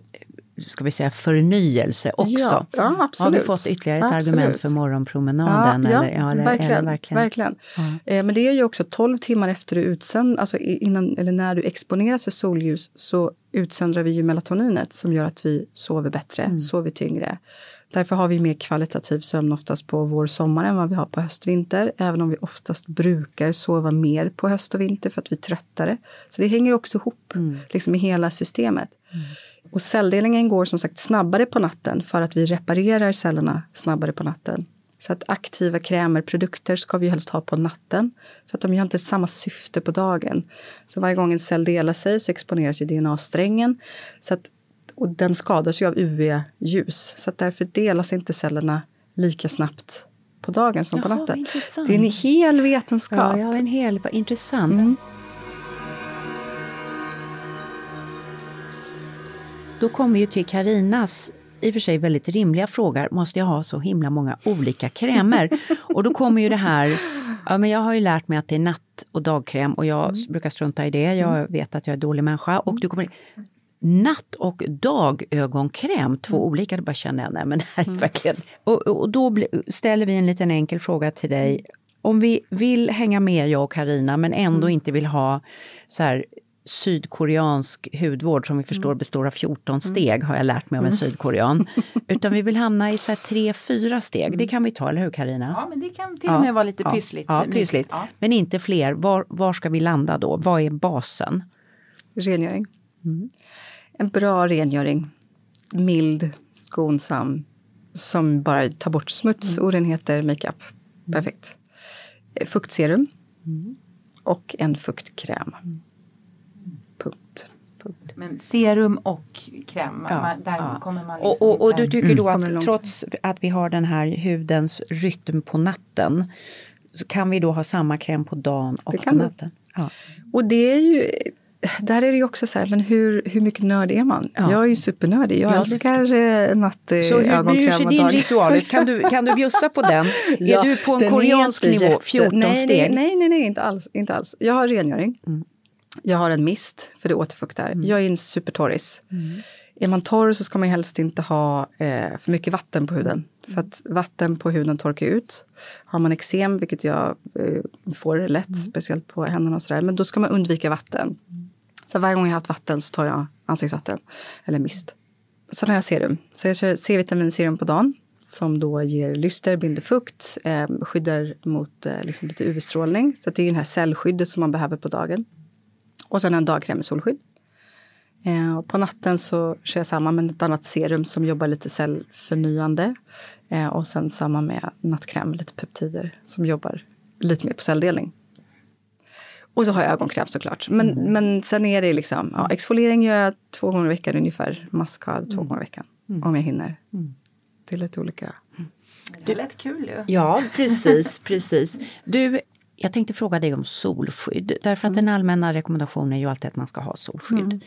ska vi säga, förnyelse också. Ja,
ja, absolut.
Har vi fått ytterligare ett absolut. argument för morgonpromenaden?
Ja, eller, ja, eller, verkligen. Eller verkligen. verkligen. Eh, men det är ju också 12 timmar efter du utsönd, alltså innan, eller när du exponeras för solljus så utsöndrar vi ju melatoninet som gör att vi sover bättre, mm. sover tyngre. Därför har vi mer kvalitativ sömn oftast på vår sommar än vad vi har på höst vinter. Även om vi oftast brukar sova mer på höst och vinter för att vi är tröttare. Så det hänger också ihop mm. liksom, i hela systemet. Mm. Och celldelningen går som sagt snabbare på natten för att vi reparerar cellerna snabbare på natten. Så att aktiva krämer, produkter ska vi helst ha på natten. För att de har inte samma syfte på dagen. Så varje gång en cell delar sig så exponeras ju DNA-strängen. Så att Och den skadas ju av UV-ljus, så därför delas inte cellerna lika snabbt på dagen som Jaha, på natten. Det är en hel vetenskap.
Ja, ja en hel, intressant. Mm. Då kommer ju till Karinas i och för sig väldigt rimliga frågor. Måste jag ha så himla många olika krämer? och då kommer ju det här, ja men jag har ju lärt mig att det är natt och dagkräm och jag mm. brukar strunta i det. Jag mm. vet att jag är dålig människa. Och du kommer natt och dagögonkräm, två mm. olika, då bara känner jag, nej men det här är mm. verkligen... Och, och då ställer vi en liten enkel fråga till dig. Om vi vill hänga med, jag och Karina men ändå mm. inte vill ha så här sydkoreansk hudvård som vi förstår mm. består av 14 mm. steg, har jag lärt mig av en mm. sydkorean. [LAUGHS] Utan vi vill hamna i så här tre, fyra steg. Det kan vi ta, eller hur Karina?
Ja, men det kan till och med ja, vara lite pyssligt.
Ja, pyssligt. Ja. Men inte fler. Var, var ska vi landa då? Vad är basen?
Rengöring. Mm. En bra rengöring. Mild, skonsam, som bara tar bort smuts, mm. orenheter, makeup. Perfekt. Fuktserum. Mm. Och en fuktkräm. Mm.
Men serum och kräm, ja, man, där ja. kommer man
liksom och, och, och, du tycker då att trots att vi har den här hudens rytm på natten så kan vi då ha samma kräm på dagen och på natten?
Ja. Och det är ju där är det ju också så här, men hur, hur mycket nörd är man? Ja. Jag är ju supernördig, jag ja, älskar det... Eh, nattögonkräm
Så hur, hur ser din ritual ut? Kan du, kan du bjussa på den? [LAUGHS] ja, är du på en koreansk nivå, jätte... 14
nej,
steg?
Nej, nej, nej, inte alls. Inte alls. Jag har rengöring. Mm. Jag har en mist, för det återfuktar. Mm. Jag är en supertorris. Mm. Är man torr så ska man helst inte ha eh, för mycket vatten på huden. Mm. För att vatten på huden torkar ut. Har man eksem, vilket jag eh, får lätt, mm. speciellt på händerna och sådär, men då ska man undvika vatten. Mm. Så varje gång jag har haft vatten så tar jag ansiktsvatten, eller mist. Sen har jag serum. Så jag kör C-vitaminserum på dagen som då ger lyster, binder fukt, eh, skyddar mot eh, liksom lite UV-strålning. Så det är det här cellskyddet som man behöver på dagen. Och sen en dagkräm med solskydd. Eh, på natten så kör jag samma med ett annat serum som jobbar lite cellförnyande. Eh, och sen samma med nattkräm, lite peptider som jobbar lite mer på celldelning. Och så har jag ögonkräm såklart. Men, mm. men sen är det liksom, ja, exfoliering gör jag två gånger i veckan ungefär. Maskad två mm. gånger i veckan. Mm. Om jag hinner. Mm. Det är lite olika.
Det lät kul ju.
Ja, precis, precis. Du, jag tänkte fråga dig om solskydd. Därför att mm. den allmänna rekommendationen är ju alltid att man ska ha solskydd. Mm.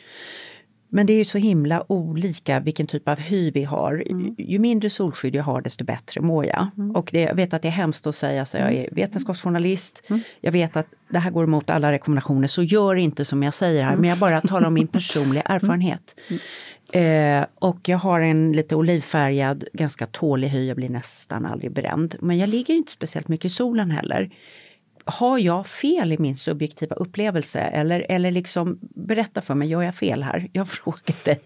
Men det är ju så himla olika vilken typ av hy vi har. Mm. Ju mindre solskydd jag har desto bättre mår jag. Mm. Och det, jag vet att det är hemskt att säga, så jag är vetenskapsjournalist. Mm. Jag vet att det här går emot alla rekommendationer, så gör inte som jag säger här. Men jag bara talar om min personliga [LAUGHS] mm. erfarenhet. Eh, och jag har en lite olivfärgad, ganska tålig hy, jag blir nästan aldrig bränd. Men jag ligger inte speciellt mycket i solen heller har jag fel i min subjektiva upplevelse? Eller, eller liksom, berätta för mig, gör jag fel här? Jag [LAUGHS] frågar dig.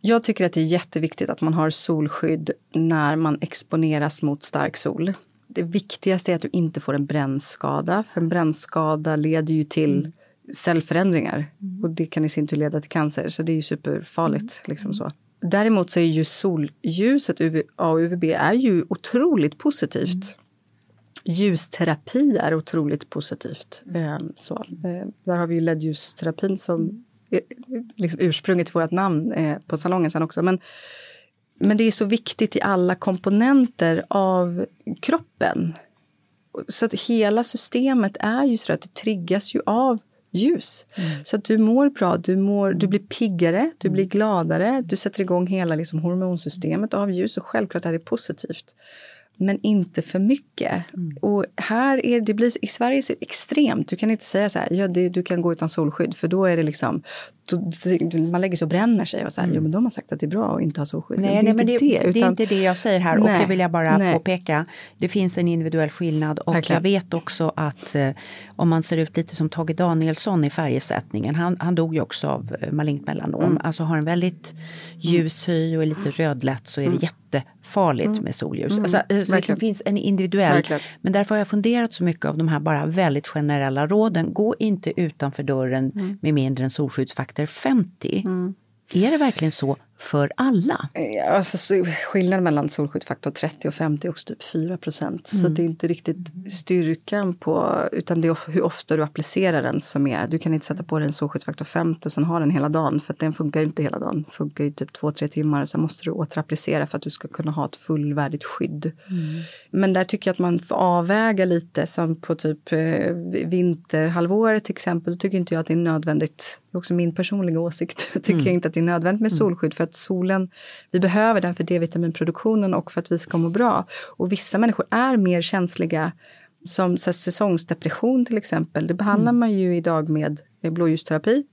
Jag tycker att det är jätteviktigt att man har solskydd när man exponeras mot stark sol. Det viktigaste är att du inte får en brännskada, för en brännskada leder ju till mm. cellförändringar mm. och det kan i sin tur leda till cancer, så det är ju superfarligt. Mm. Liksom så. Däremot så är ju solljuset, UV, A och UVB, är ju otroligt positivt ljusterapi är otroligt positivt. Mm. Så, eh, där har vi ju LED-ljusterapin som är liksom ursprunget till vårt namn eh, på salongen sen också. Men, men det är så viktigt i alla komponenter av kroppen. Så att hela systemet är ju så att det triggas ju av ljus. Mm. Så att du mår bra, du, mår, du blir piggare, du blir gladare, du sätter igång hela liksom hormonsystemet av ljus och självklart är det positivt men inte för mycket. Mm. Och här är det blir, i Sverige är det extremt. Du kan inte säga så här, ja, det, du kan gå utan solskydd, för då är det liksom, då, man lägger sig och bränner sig och så här, mm. jo men de har sagt att det är bra att inte ha solskydd.
Nej, det, nej, men det, det, utan, det är inte det jag säger här nej, och det vill jag bara nej. påpeka. Det finns en individuell skillnad och Verkligen. jag vet också att eh, om man ser ut lite som Tage Danielsson i färgsättningen, han, han dog ju också av eh, malignt melanom, mm. alltså har en väldigt ljus hy och är lite rödlätt så är det mm. jätte jättefarligt mm. med solljus. Mm. Alltså, alltså det finns en individuell, Verkligen. men därför har jag funderat så mycket av de här bara väldigt generella råden. Gå inte utanför dörren mm. med mindre än solskyddsfaktor 50. Mm. Är det verkligen så för alla?
Eh, alltså, skillnaden mellan solskyddsfaktor 30 och 50 är också typ 4 procent. Mm. Så det är inte riktigt styrkan på, utan det är hur ofta du applicerar den som är. Du kan inte sätta på dig en solskyddsfaktor 50 och sen ha den hela dagen, för den funkar inte hela dagen. Den funkar ju typ 2-3 timmar, sen måste du återapplicera för att du ska kunna ha ett fullvärdigt skydd. Mm. Men där tycker jag att man får avväga lite, som på typ eh, vinterhalvåret till exempel, då tycker inte jag att det är nödvändigt det är också min personliga åsikt. [LAUGHS] tycker mm. jag inte att det är nödvändigt med mm. solskydd för att solen, vi behöver den för D-vitaminproduktionen och för att vi ska må bra. Och vissa människor är mer känsliga som så säsongsdepression till exempel. Det behandlar mm. man ju idag med blåljusterapi.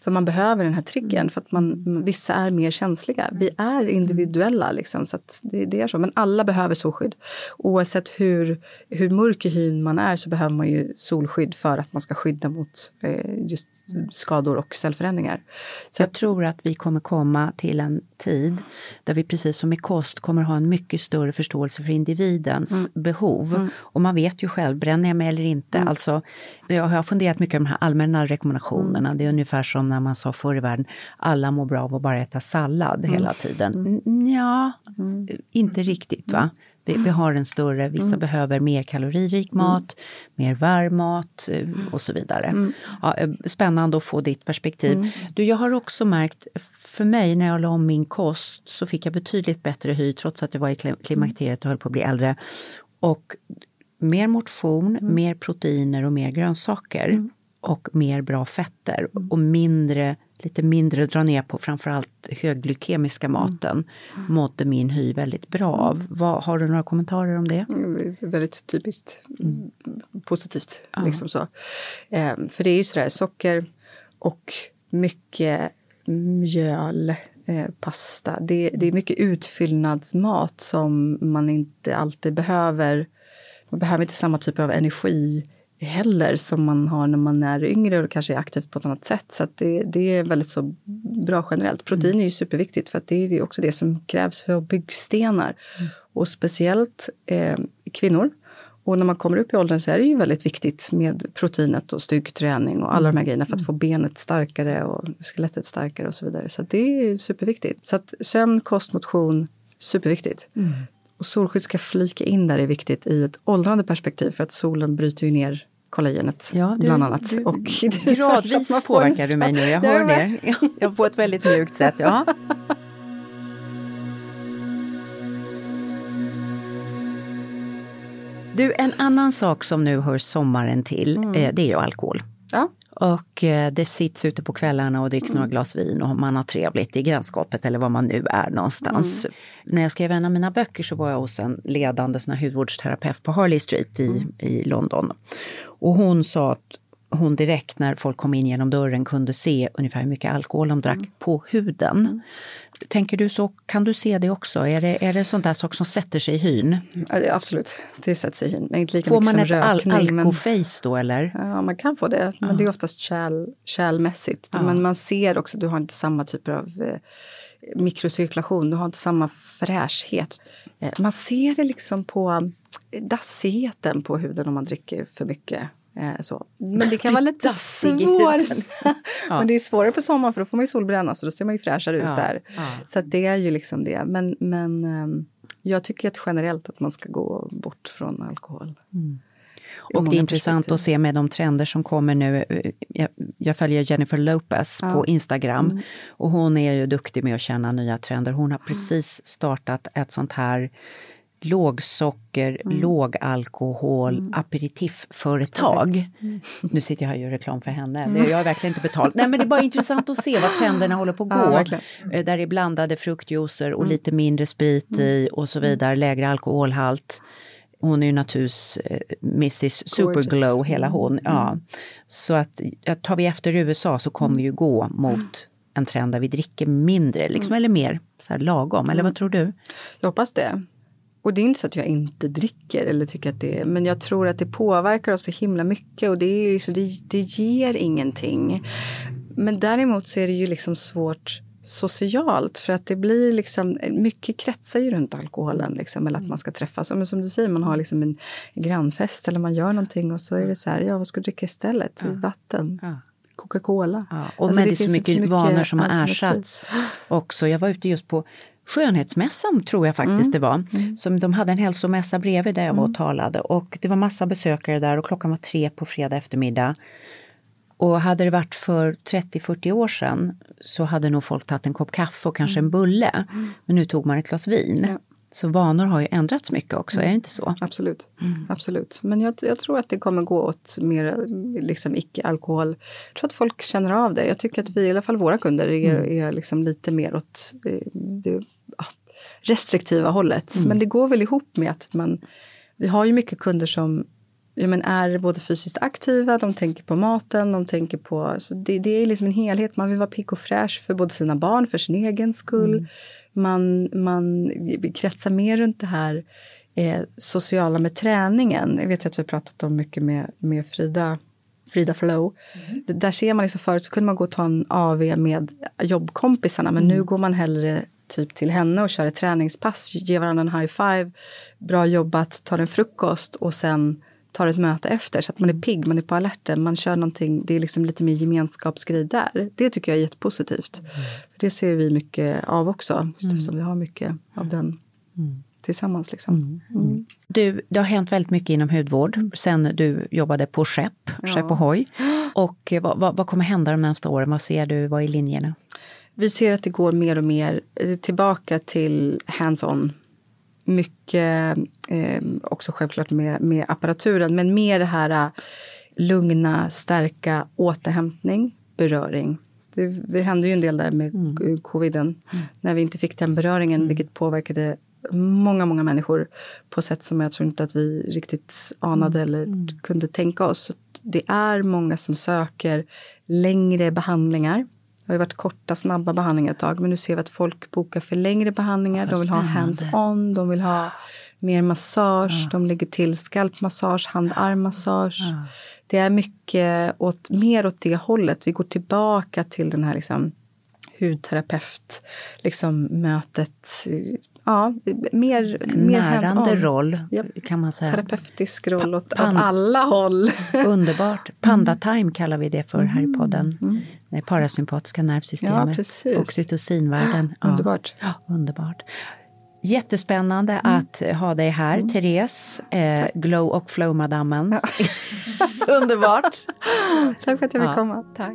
För man behöver den här triggern mm. för att man, vissa är mer känsliga. Vi är individuella liksom, så det, det, är så. Men alla behöver solskydd. Oavsett hur, hur mörk i hyn man är så behöver man ju solskydd för att man ska skydda mot eh, just skador och cellförändringar.
Så jag tror att vi kommer komma till en tid där vi precis som i kost kommer ha en mycket större förståelse för individens mm. behov. Mm. Och man vet ju själv, bränner jag mig eller inte? Mm. Alltså, jag har funderat mycket på de här allmänna rekommendationerna. Mm. Det är ungefär som när man sa förr i världen, alla mår bra av att bara äta sallad mm. hela tiden. Mm. Ja, inte riktigt va? Vi, vi, har en större, vissa mm. behöver mer kaloririk mat, mm. mer varm mat eh, och så vidare. Mm. Ja, eh, spännande att få ditt perspektiv. Mm. Du, jag har också märkt, för mig när jag la om min kost så fick jag betydligt bättre hy trots att jag var i klimakteriet och höll på att bli äldre. Och mer motion, mm. mer proteiner och mer grönsaker. Mm. Och mer bra fetter och mindre lite mindre dra ner på framförallt högglykemiska mm. maten mm. mådde min hy väldigt bra av. Mm. Vad, har du några kommentarer om det?
Mm, väldigt typiskt mm. positivt. Ja. Liksom så. Eh, för det är ju sådär, socker och mycket mjöl, eh, pasta. Det, det är mycket utfyllnadsmat som man inte alltid behöver. Man behöver inte samma typ av energi heller som man har när man är yngre och kanske är aktiv på ett annat sätt. Så det, det, är väldigt så bra generellt. Protein är ju superviktigt för att det är också det som krävs för byggstenar. Mm. Och speciellt eh, kvinnor. Och när man kommer upp i åldern så är det ju väldigt viktigt med proteinet och styrketräning och alla de här grejerna för att få benet starkare och skelettet starkare och så vidare. Så det är superviktigt. Så att sömn, kost, motion, superviktigt. Mm. Och solskydd ska flika in där är viktigt i ett åldrande perspektiv för att solen bryter ju ner kollagenet ja, du, bland annat.
Du, och [LAUGHS] gradvis påverkar du mig nu, jag [LAUGHS] hör det. Jag får ett väldigt mjukt sätt. Ja. Du, en annan sak som nu hör sommaren till, mm. Eh, det är ju alkohol.
Ja.
Och eh, det sitts ute på kvällarna och dricks mm. några glas vin och man har trevligt i grannskapet eller var man nu är någonstans. Mm. När jag skrev en av mina böcker så var jag hos en ledande sån hudvårdsterapeut på Harley Street i, mm. i London. Och hon sa att hon direkt när folk kom in genom dörren kunde se ungefär hur mycket alkohol de drack mm. på huden. Tänker du så, kan du se det också? Är det, är det sånt där sak som sätter sig i hyn?
Ja, absolut, det sätter sig i hyn.
inte lika Får man ett al alkoface då eller?
Ja, man kan få det. Men ja. det är oftast kärl, kärlmässigt. Ja. Men man ser också, du har inte samma typ av eh, mikrocirkulation, du har inte samma fräschhet. Eh, man ser det liksom på dassigheten på huden om man dricker för mycket Eh, så. Men det kan vara lite svårt. [LAUGHS] [LAUGHS] ja. Men det är svårare på sommaren för då får man ju solbränna så då ser man ju fräschare ut ja. där. Ja. Så det är ju liksom det. Men, men um, jag tycker att generellt att man ska gå bort från alkohol. Mm.
Och det är intressant att se med de trender som kommer nu. Jag, jag följer Jennifer Lopez ja. på Instagram mm. och hon är ju duktig med att känna nya trender. Hon har precis startat ett sånt här lågsocker, mm. lågalkohol, mm. aperitifföretag. Mm. Nu sitter jag här och gör reklam för henne. Mm. Jag har verkligen inte betalt. Nej men det är bara intressant att se vad trenderna håller på att gå. Ja, eh, där är blandade fruktjuicer och mm. lite mindre sprit mm. i och så vidare, lägre alkoholhalt. Hon är ju naturligtvis eh, Mrs Superglow, hela hon. Ja. Så att tar vi efter USA så kommer vi ju gå mot en trend där vi dricker mindre, liksom, eller mer så här lagom. Eller vad tror du?
Jag hoppas det. Och det är inte så att jag inte dricker eller tycker att det är, men jag tror att det påverkar oss så himla mycket och det, är liksom, det, det ger ingenting. Men däremot så är det ju liksom svårt socialt för att det blir liksom, mycket kretsar ju runt alkoholen liksom, eller att man ska träffas. Men som du säger, man har liksom en grannfest eller man gör någonting och så är det så här, ja vad ska du dricka istället? Ja. Vatten. Ja. Coca-Cola.
Ja, och alltså, med det, det så, mycket så mycket vanor som har ersatts [GASPS] också. Jag var ute just på Skönhetsmässan tror jag faktiskt mm. det var. Mm. Som de hade en hälsomässa bredvid där jag var och mm. talade och det var massa besökare där och klockan var tre på fredag eftermiddag. Och hade det varit för 30-40 år sedan så hade nog folk tagit en kopp kaffe och kanske en mm. bulle. Mm. Men nu tog man ett glas vin. Ja. Så vanor har ju ändrats mycket också, är det inte så?
Absolut. Mm. Absolut. Men jag, jag, tror att det kommer gå åt mer liksom, icke-alkohol. Jag tror att folk känner av det. Jag tycker att vi, i alla fall våra kunder, är, mm. är liksom lite mer åt eh, det, restriktiva hållet. Mm. Men det går väl ihop med att man... Vi har ju mycket kunder som ja, men är både fysiskt aktiva, de tänker på maten, de tänker på... Så det, det är liksom en helhet. Man vill vara pigg och fräsch för både sina barn, för sin egen skull. Mm. Man, man kretsar mer runt det här eh, sociala med träningen. Jag vet att vi har pratat om mycket med, med Frida Frida Flow. Mm. Där ser man liksom förut så kunde man gå och ta en AV med jobbkompisarna men mm. nu går man hellre typ till henne och kör ett träningspass, ger varandra en high five, bra jobbat, tar en frukost och sen tar ett möte efter så att man är pigg, man är på alerten, man kör någonting, det är liksom lite mer gemenskapsgrej där. Det tycker jag är jättepositivt. Mm. Det ser vi mycket av också, just mm. eftersom vi har mycket av den mm. tillsammans. Liksom. Mm.
Mm. Du, det har hänt väldigt mycket inom hudvård sen du jobbade på Skepp, ja. Skepp Ohoj. Och vad, vad, vad kommer hända de närmaste åren? Vad ser du, vad är linjerna?
Vi ser att det går mer och mer eh, tillbaka till hands-on. Mycket eh, också självklart med, med apparaturen, men mer det här eh, lugna, stärka, återhämtning, beröring. Det, det hände ju en del där med mm. coviden, mm. när vi inte fick den beröringen, mm. vilket påverkade många, många människor på sätt som jag tror inte att vi riktigt anade mm. eller mm. kunde tänka oss. Det är många som söker längre behandlingar det har varit korta, snabba behandlingar ett tag, men nu ser vi att folk bokar för längre behandlingar. de vill ha hands-on, de vill ha mer massage, ja. de lägger till skalpmassage, hand-armmassage. Ja. Det är mycket åt, mer åt det hållet. Vi går tillbaka till den här liksom, hudterapeut, liksom mötet Ja, mer, mer
Närande roll kan man säga.
Terapeutisk roll åt, åt alla håll. [LAUGHS]
Underbart. Panda time kallar vi det för här i mm. podden. Mm. Det parasympatiska nervsystemet. Ja, Oxytocinvärlden. [GASPS]
Ja. Underbart.
Ja, underbart. Jättespännande mm. att ha dig här, mm. Therese, eh, Glow och Flow-madammen. Ja. [LAUGHS] [LAUGHS] Underbart!
Tack för att jag fick komma. Tack.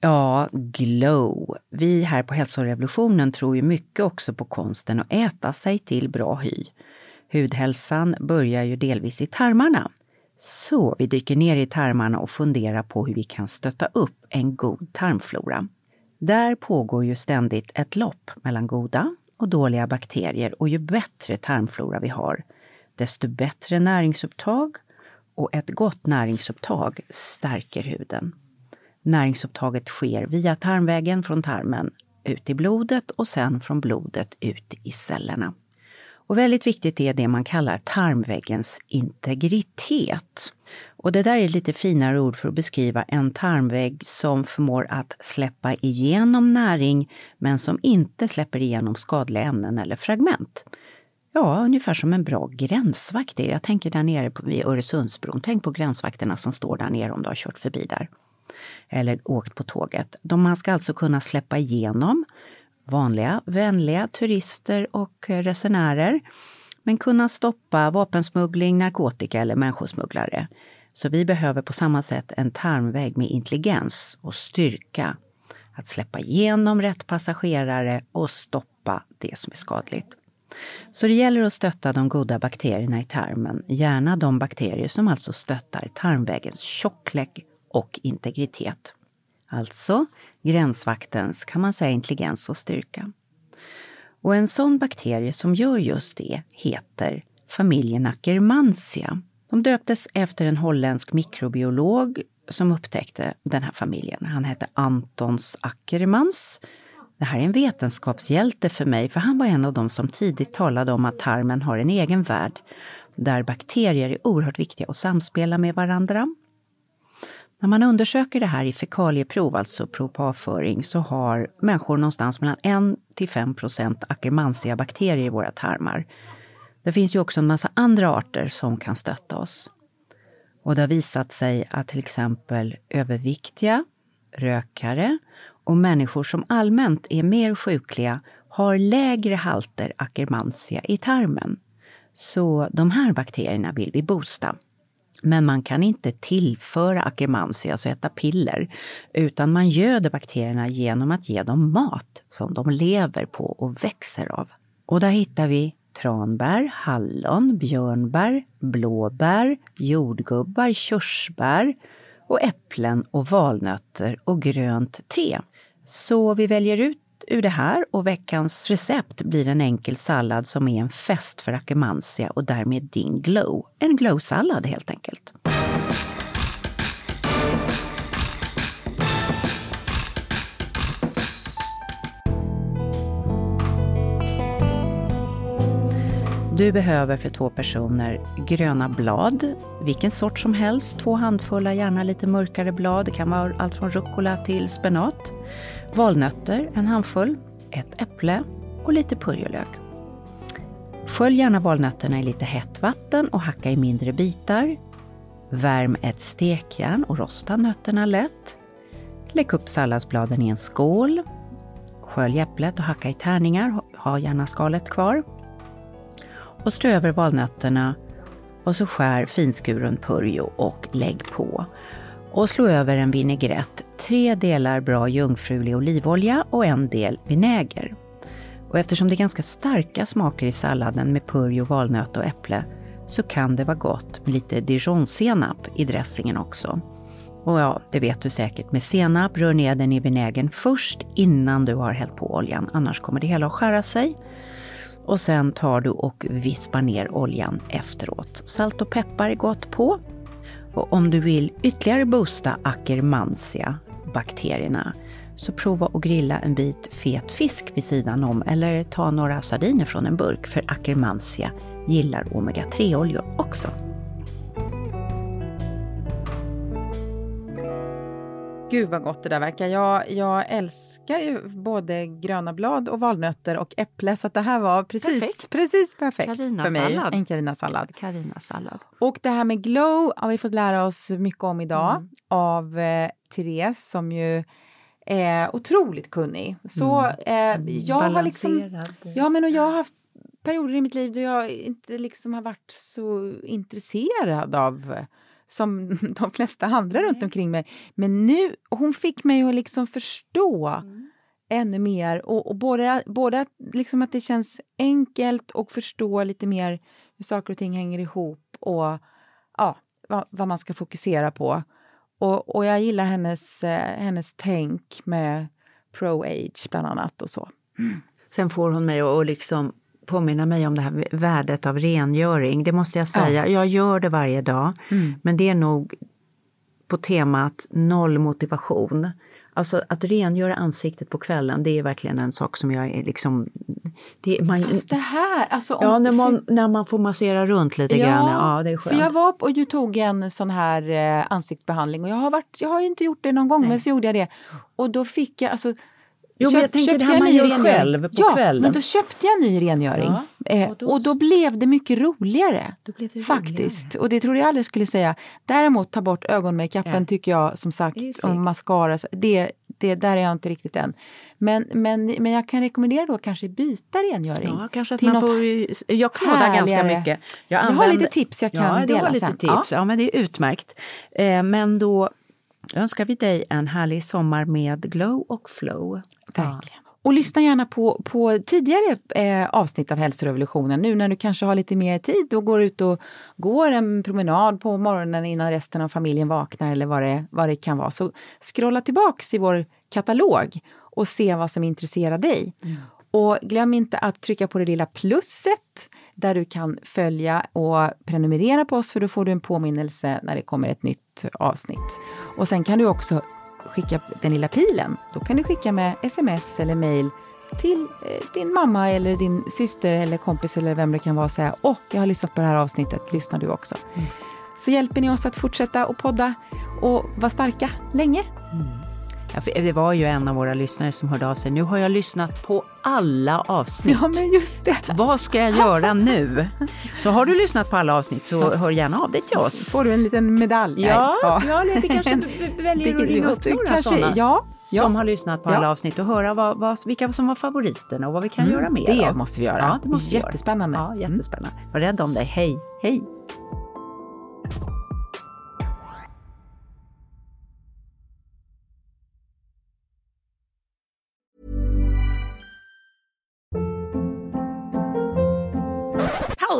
Ja, glow. Vi här på Hälsorevolutionen tror ju mycket också på konsten att äta sig till bra hy. Hudhälsan börjar ju delvis i tarmarna. Så vi dyker ner i tarmarna och funderar på hur vi kan stötta upp en god tarmflora. Där pågår ju ständigt ett lopp mellan goda och dåliga bakterier och ju bättre tarmflora vi har, desto bättre näringsupptag och ett gott näringsupptag stärker huden. Näringsupptaget sker via tarmvägen från tarmen ut i blodet och sen från blodet ut i cellerna. Och väldigt viktigt är det man kallar tarmväggens integritet. Och det där är lite finare ord för att beskriva en tarmvägg som förmår att släppa igenom näring men som inte släpper igenom skadliga ämnen eller fragment. Ja, ungefär som en bra gränsvakt är. Jag tänker där nere vid Öresundsbron. Tänk på gränsvakterna som står där nere om du har kört förbi där. Eller åkt på tåget. De man ska alltså kunna släppa igenom vanliga, vänliga turister och eh, resenärer, men kunna stoppa vapensmuggling, narkotika eller människosmugglare. Så vi behöver på samma sätt en tarmvägg med intelligens och styrka att släppa igenom rätt passagerare och stoppa det som är skadligt. Så det gäller att stötta de goda bakterierna i tarmen, gärna de bakterier som alltså stöttar tarmvägens tjocklek och integritet. Alltså gränsvaktens, kan man säga, intelligens och styrka. Och en sån bakterie som gör just det heter familjen Akkermansia. De döptes efter en holländsk mikrobiolog som upptäckte den här familjen. Han hette Antons Ackermans. Det här är en vetenskapshjälte för mig, för han var en av dem som tidigt talade om att tarmen har en egen värld, där bakterier är oerhört viktiga att samspela med varandra. När man undersöker det här i fekalieprov, alltså prov på avföring, så har människor någonstans mellan 1 till 5 procent Akkermansia-bakterier i våra tarmar. Det finns ju också en massa andra arter som kan stötta oss. Och det har visat sig att till exempel överviktiga, rökare och människor som allmänt är mer sjukliga har lägre halter Akkermansia i tarmen. Så de här bakterierna vill vi boosta. Men man kan inte tillföra Akkermansia, alltså äta piller, utan man göder bakterierna genom att ge dem mat som de lever på och växer av. Och där hittar vi tranbär, hallon, björnbär, blåbär, jordgubbar, körsbär och äpplen och valnötter och grönt te. Så vi väljer ut ur det här och veckans recept blir en enkel sallad som är en fest för akumansia och därmed din glow. En glow-sallad helt enkelt. Du behöver för två personer gröna blad, vilken sort som helst, två handfulla, gärna lite mörkare blad. Det kan vara allt från rucola till spenat. Valnötter, en handfull, ett äpple och lite purjolök. Skölj gärna valnötterna i lite hett vatten och hacka i mindre bitar. Värm ett stekjärn och rosta nötterna lätt. Lägg upp salladsbladen i en skål. Skölj äpplet och hacka i tärningar, ha gärna skalet kvar och strö över valnötterna och så skär finskuren purjo och lägg på. Och slå över en vinägrett, tre delar bra jungfrulig olivolja och en del vinäger. Och eftersom det är ganska starka smaker i salladen med purjo, valnöt och äpple så kan det vara gott med lite dijonsenap i dressingen också. Och ja, det vet du säkert med senap, rör ner den i vinägern först innan du har hällt på oljan, annars kommer det hela att skära sig. Och sen tar du och vispar ner oljan efteråt. Salt och peppar är gott på. Och om du vill ytterligare boosta Akkermansia bakterierna så prova att grilla en bit fet fisk vid sidan om eller ta några sardiner från en burk för Akkermansia gillar omega-3-oljor också.
Gud vad gott det där verkar. Jag, jag älskar ju både gröna blad och valnötter och äpple så det här var precis perfekt, precis perfekt för mig.
Sallad.
En Carina-sallad.
Carina-sallad.
Och det här med glow har vi fått lära oss mycket om idag mm. av eh, Therese som ju är otroligt kunnig. Så mm. eh, jag har liksom... Ja, men och jag har haft perioder i mitt liv då jag inte liksom har varit så intresserad av som [LAUGHS] de flesta andra runt omkring mig. Men nu, hon fick mig att liksom förstå mm. ännu mer och, och både, både liksom att det känns enkelt och förstå lite mer hur saker och ting hänger ihop och ja, vad, vad man ska fokusera på. Och, och jag gillar hennes, eh, hennes tänk med pro-age bland annat och så.
Mm. Sen får hon mig att liksom påminna mig om det här värdet av rengöring. Det måste jag säga. Ja. Jag gör det varje dag, mm. men det är nog på temat noll motivation. Alltså att rengöra ansiktet på kvällen, det är verkligen en sak som jag är liksom...
Det, man, Fast det här, alltså...
Om, ja, när man, för, när man får massera runt lite ja, grann. Ja, det är skönt.
För jag var och du tog en sån här eh, ansiktsbehandling och jag har, varit, jag har ju inte gjort det någon gång, Nej. men så gjorde jag det. Och då fick jag, alltså
Jo, men jag tänker det här man gör själv på
ja,
kvällen.
men då köpte jag ny rengöring. Ja, eh, och, då... och, då... blev det mycket roligare. Det faktiskt. Roligare. Och det trodde jag aldrig skulle säga. Däremot ta bort ögonmakeupen ja. tycker jag som sagt, och mascara. Det, det, där är jag inte riktigt än. Men, men, men jag kan rekommendera då kanske byta rengöring.
Ja, kanske att man får, jag klådar ganska mycket.
Jag, använder, jag har lite tips jag kan
ja,
dela
lite
sen.
Tips. Ja. ja, men det är utmärkt. Eh, men då önskar vi dig en härlig sommar med glow och flow.
Verkligen. Och lyssna gärna på, på tidigare eh, avsnitt av Hälsorevolutionen nu när du kanske har lite mer tid och går ut och går en promenad på morgonen innan resten av familjen vaknar eller vad det, vad det kan vara. Så scrolla tillbaks i vår katalog och se vad som intresserar dig. Mm. Och glöm inte att trycka på det lilla plusset där du kan följa och prenumerera på oss för då får du en påminnelse när det kommer ett nytt avsnitt. Och sen kan du också skicka den lilla pilen. Då kan du skicka med sms eller mail till eh, din mamma eller din syster eller kompis eller vem det kan vara och säga Åh, jag har lyssnat på det här avsnittet, lyssnar du också? Mm. Så hjälper ni oss att fortsätta och podda och vara starka länge. Mm.
Ja, det var ju en av våra lyssnare som hörde av sig. Nu har jag lyssnat på alla avsnitt.
Ja, men just det.
Vad ska jag göra nu? Så har du lyssnat på alla avsnitt så hör gärna av dig till oss.
Får du en liten medalj?
Ja, ja det kanske [LAUGHS] väljer att ringa upp några kanske, sådana. Ja, ja. Som har lyssnat på ja. alla avsnitt och höra vad, vad, vilka som var favoriterna och vad vi kan mm, göra mer
Det
av.
måste vi göra. Ja, det måste Jättespännande.
Ja, jättespännande. Var rädd om dig. Hej!
Hej!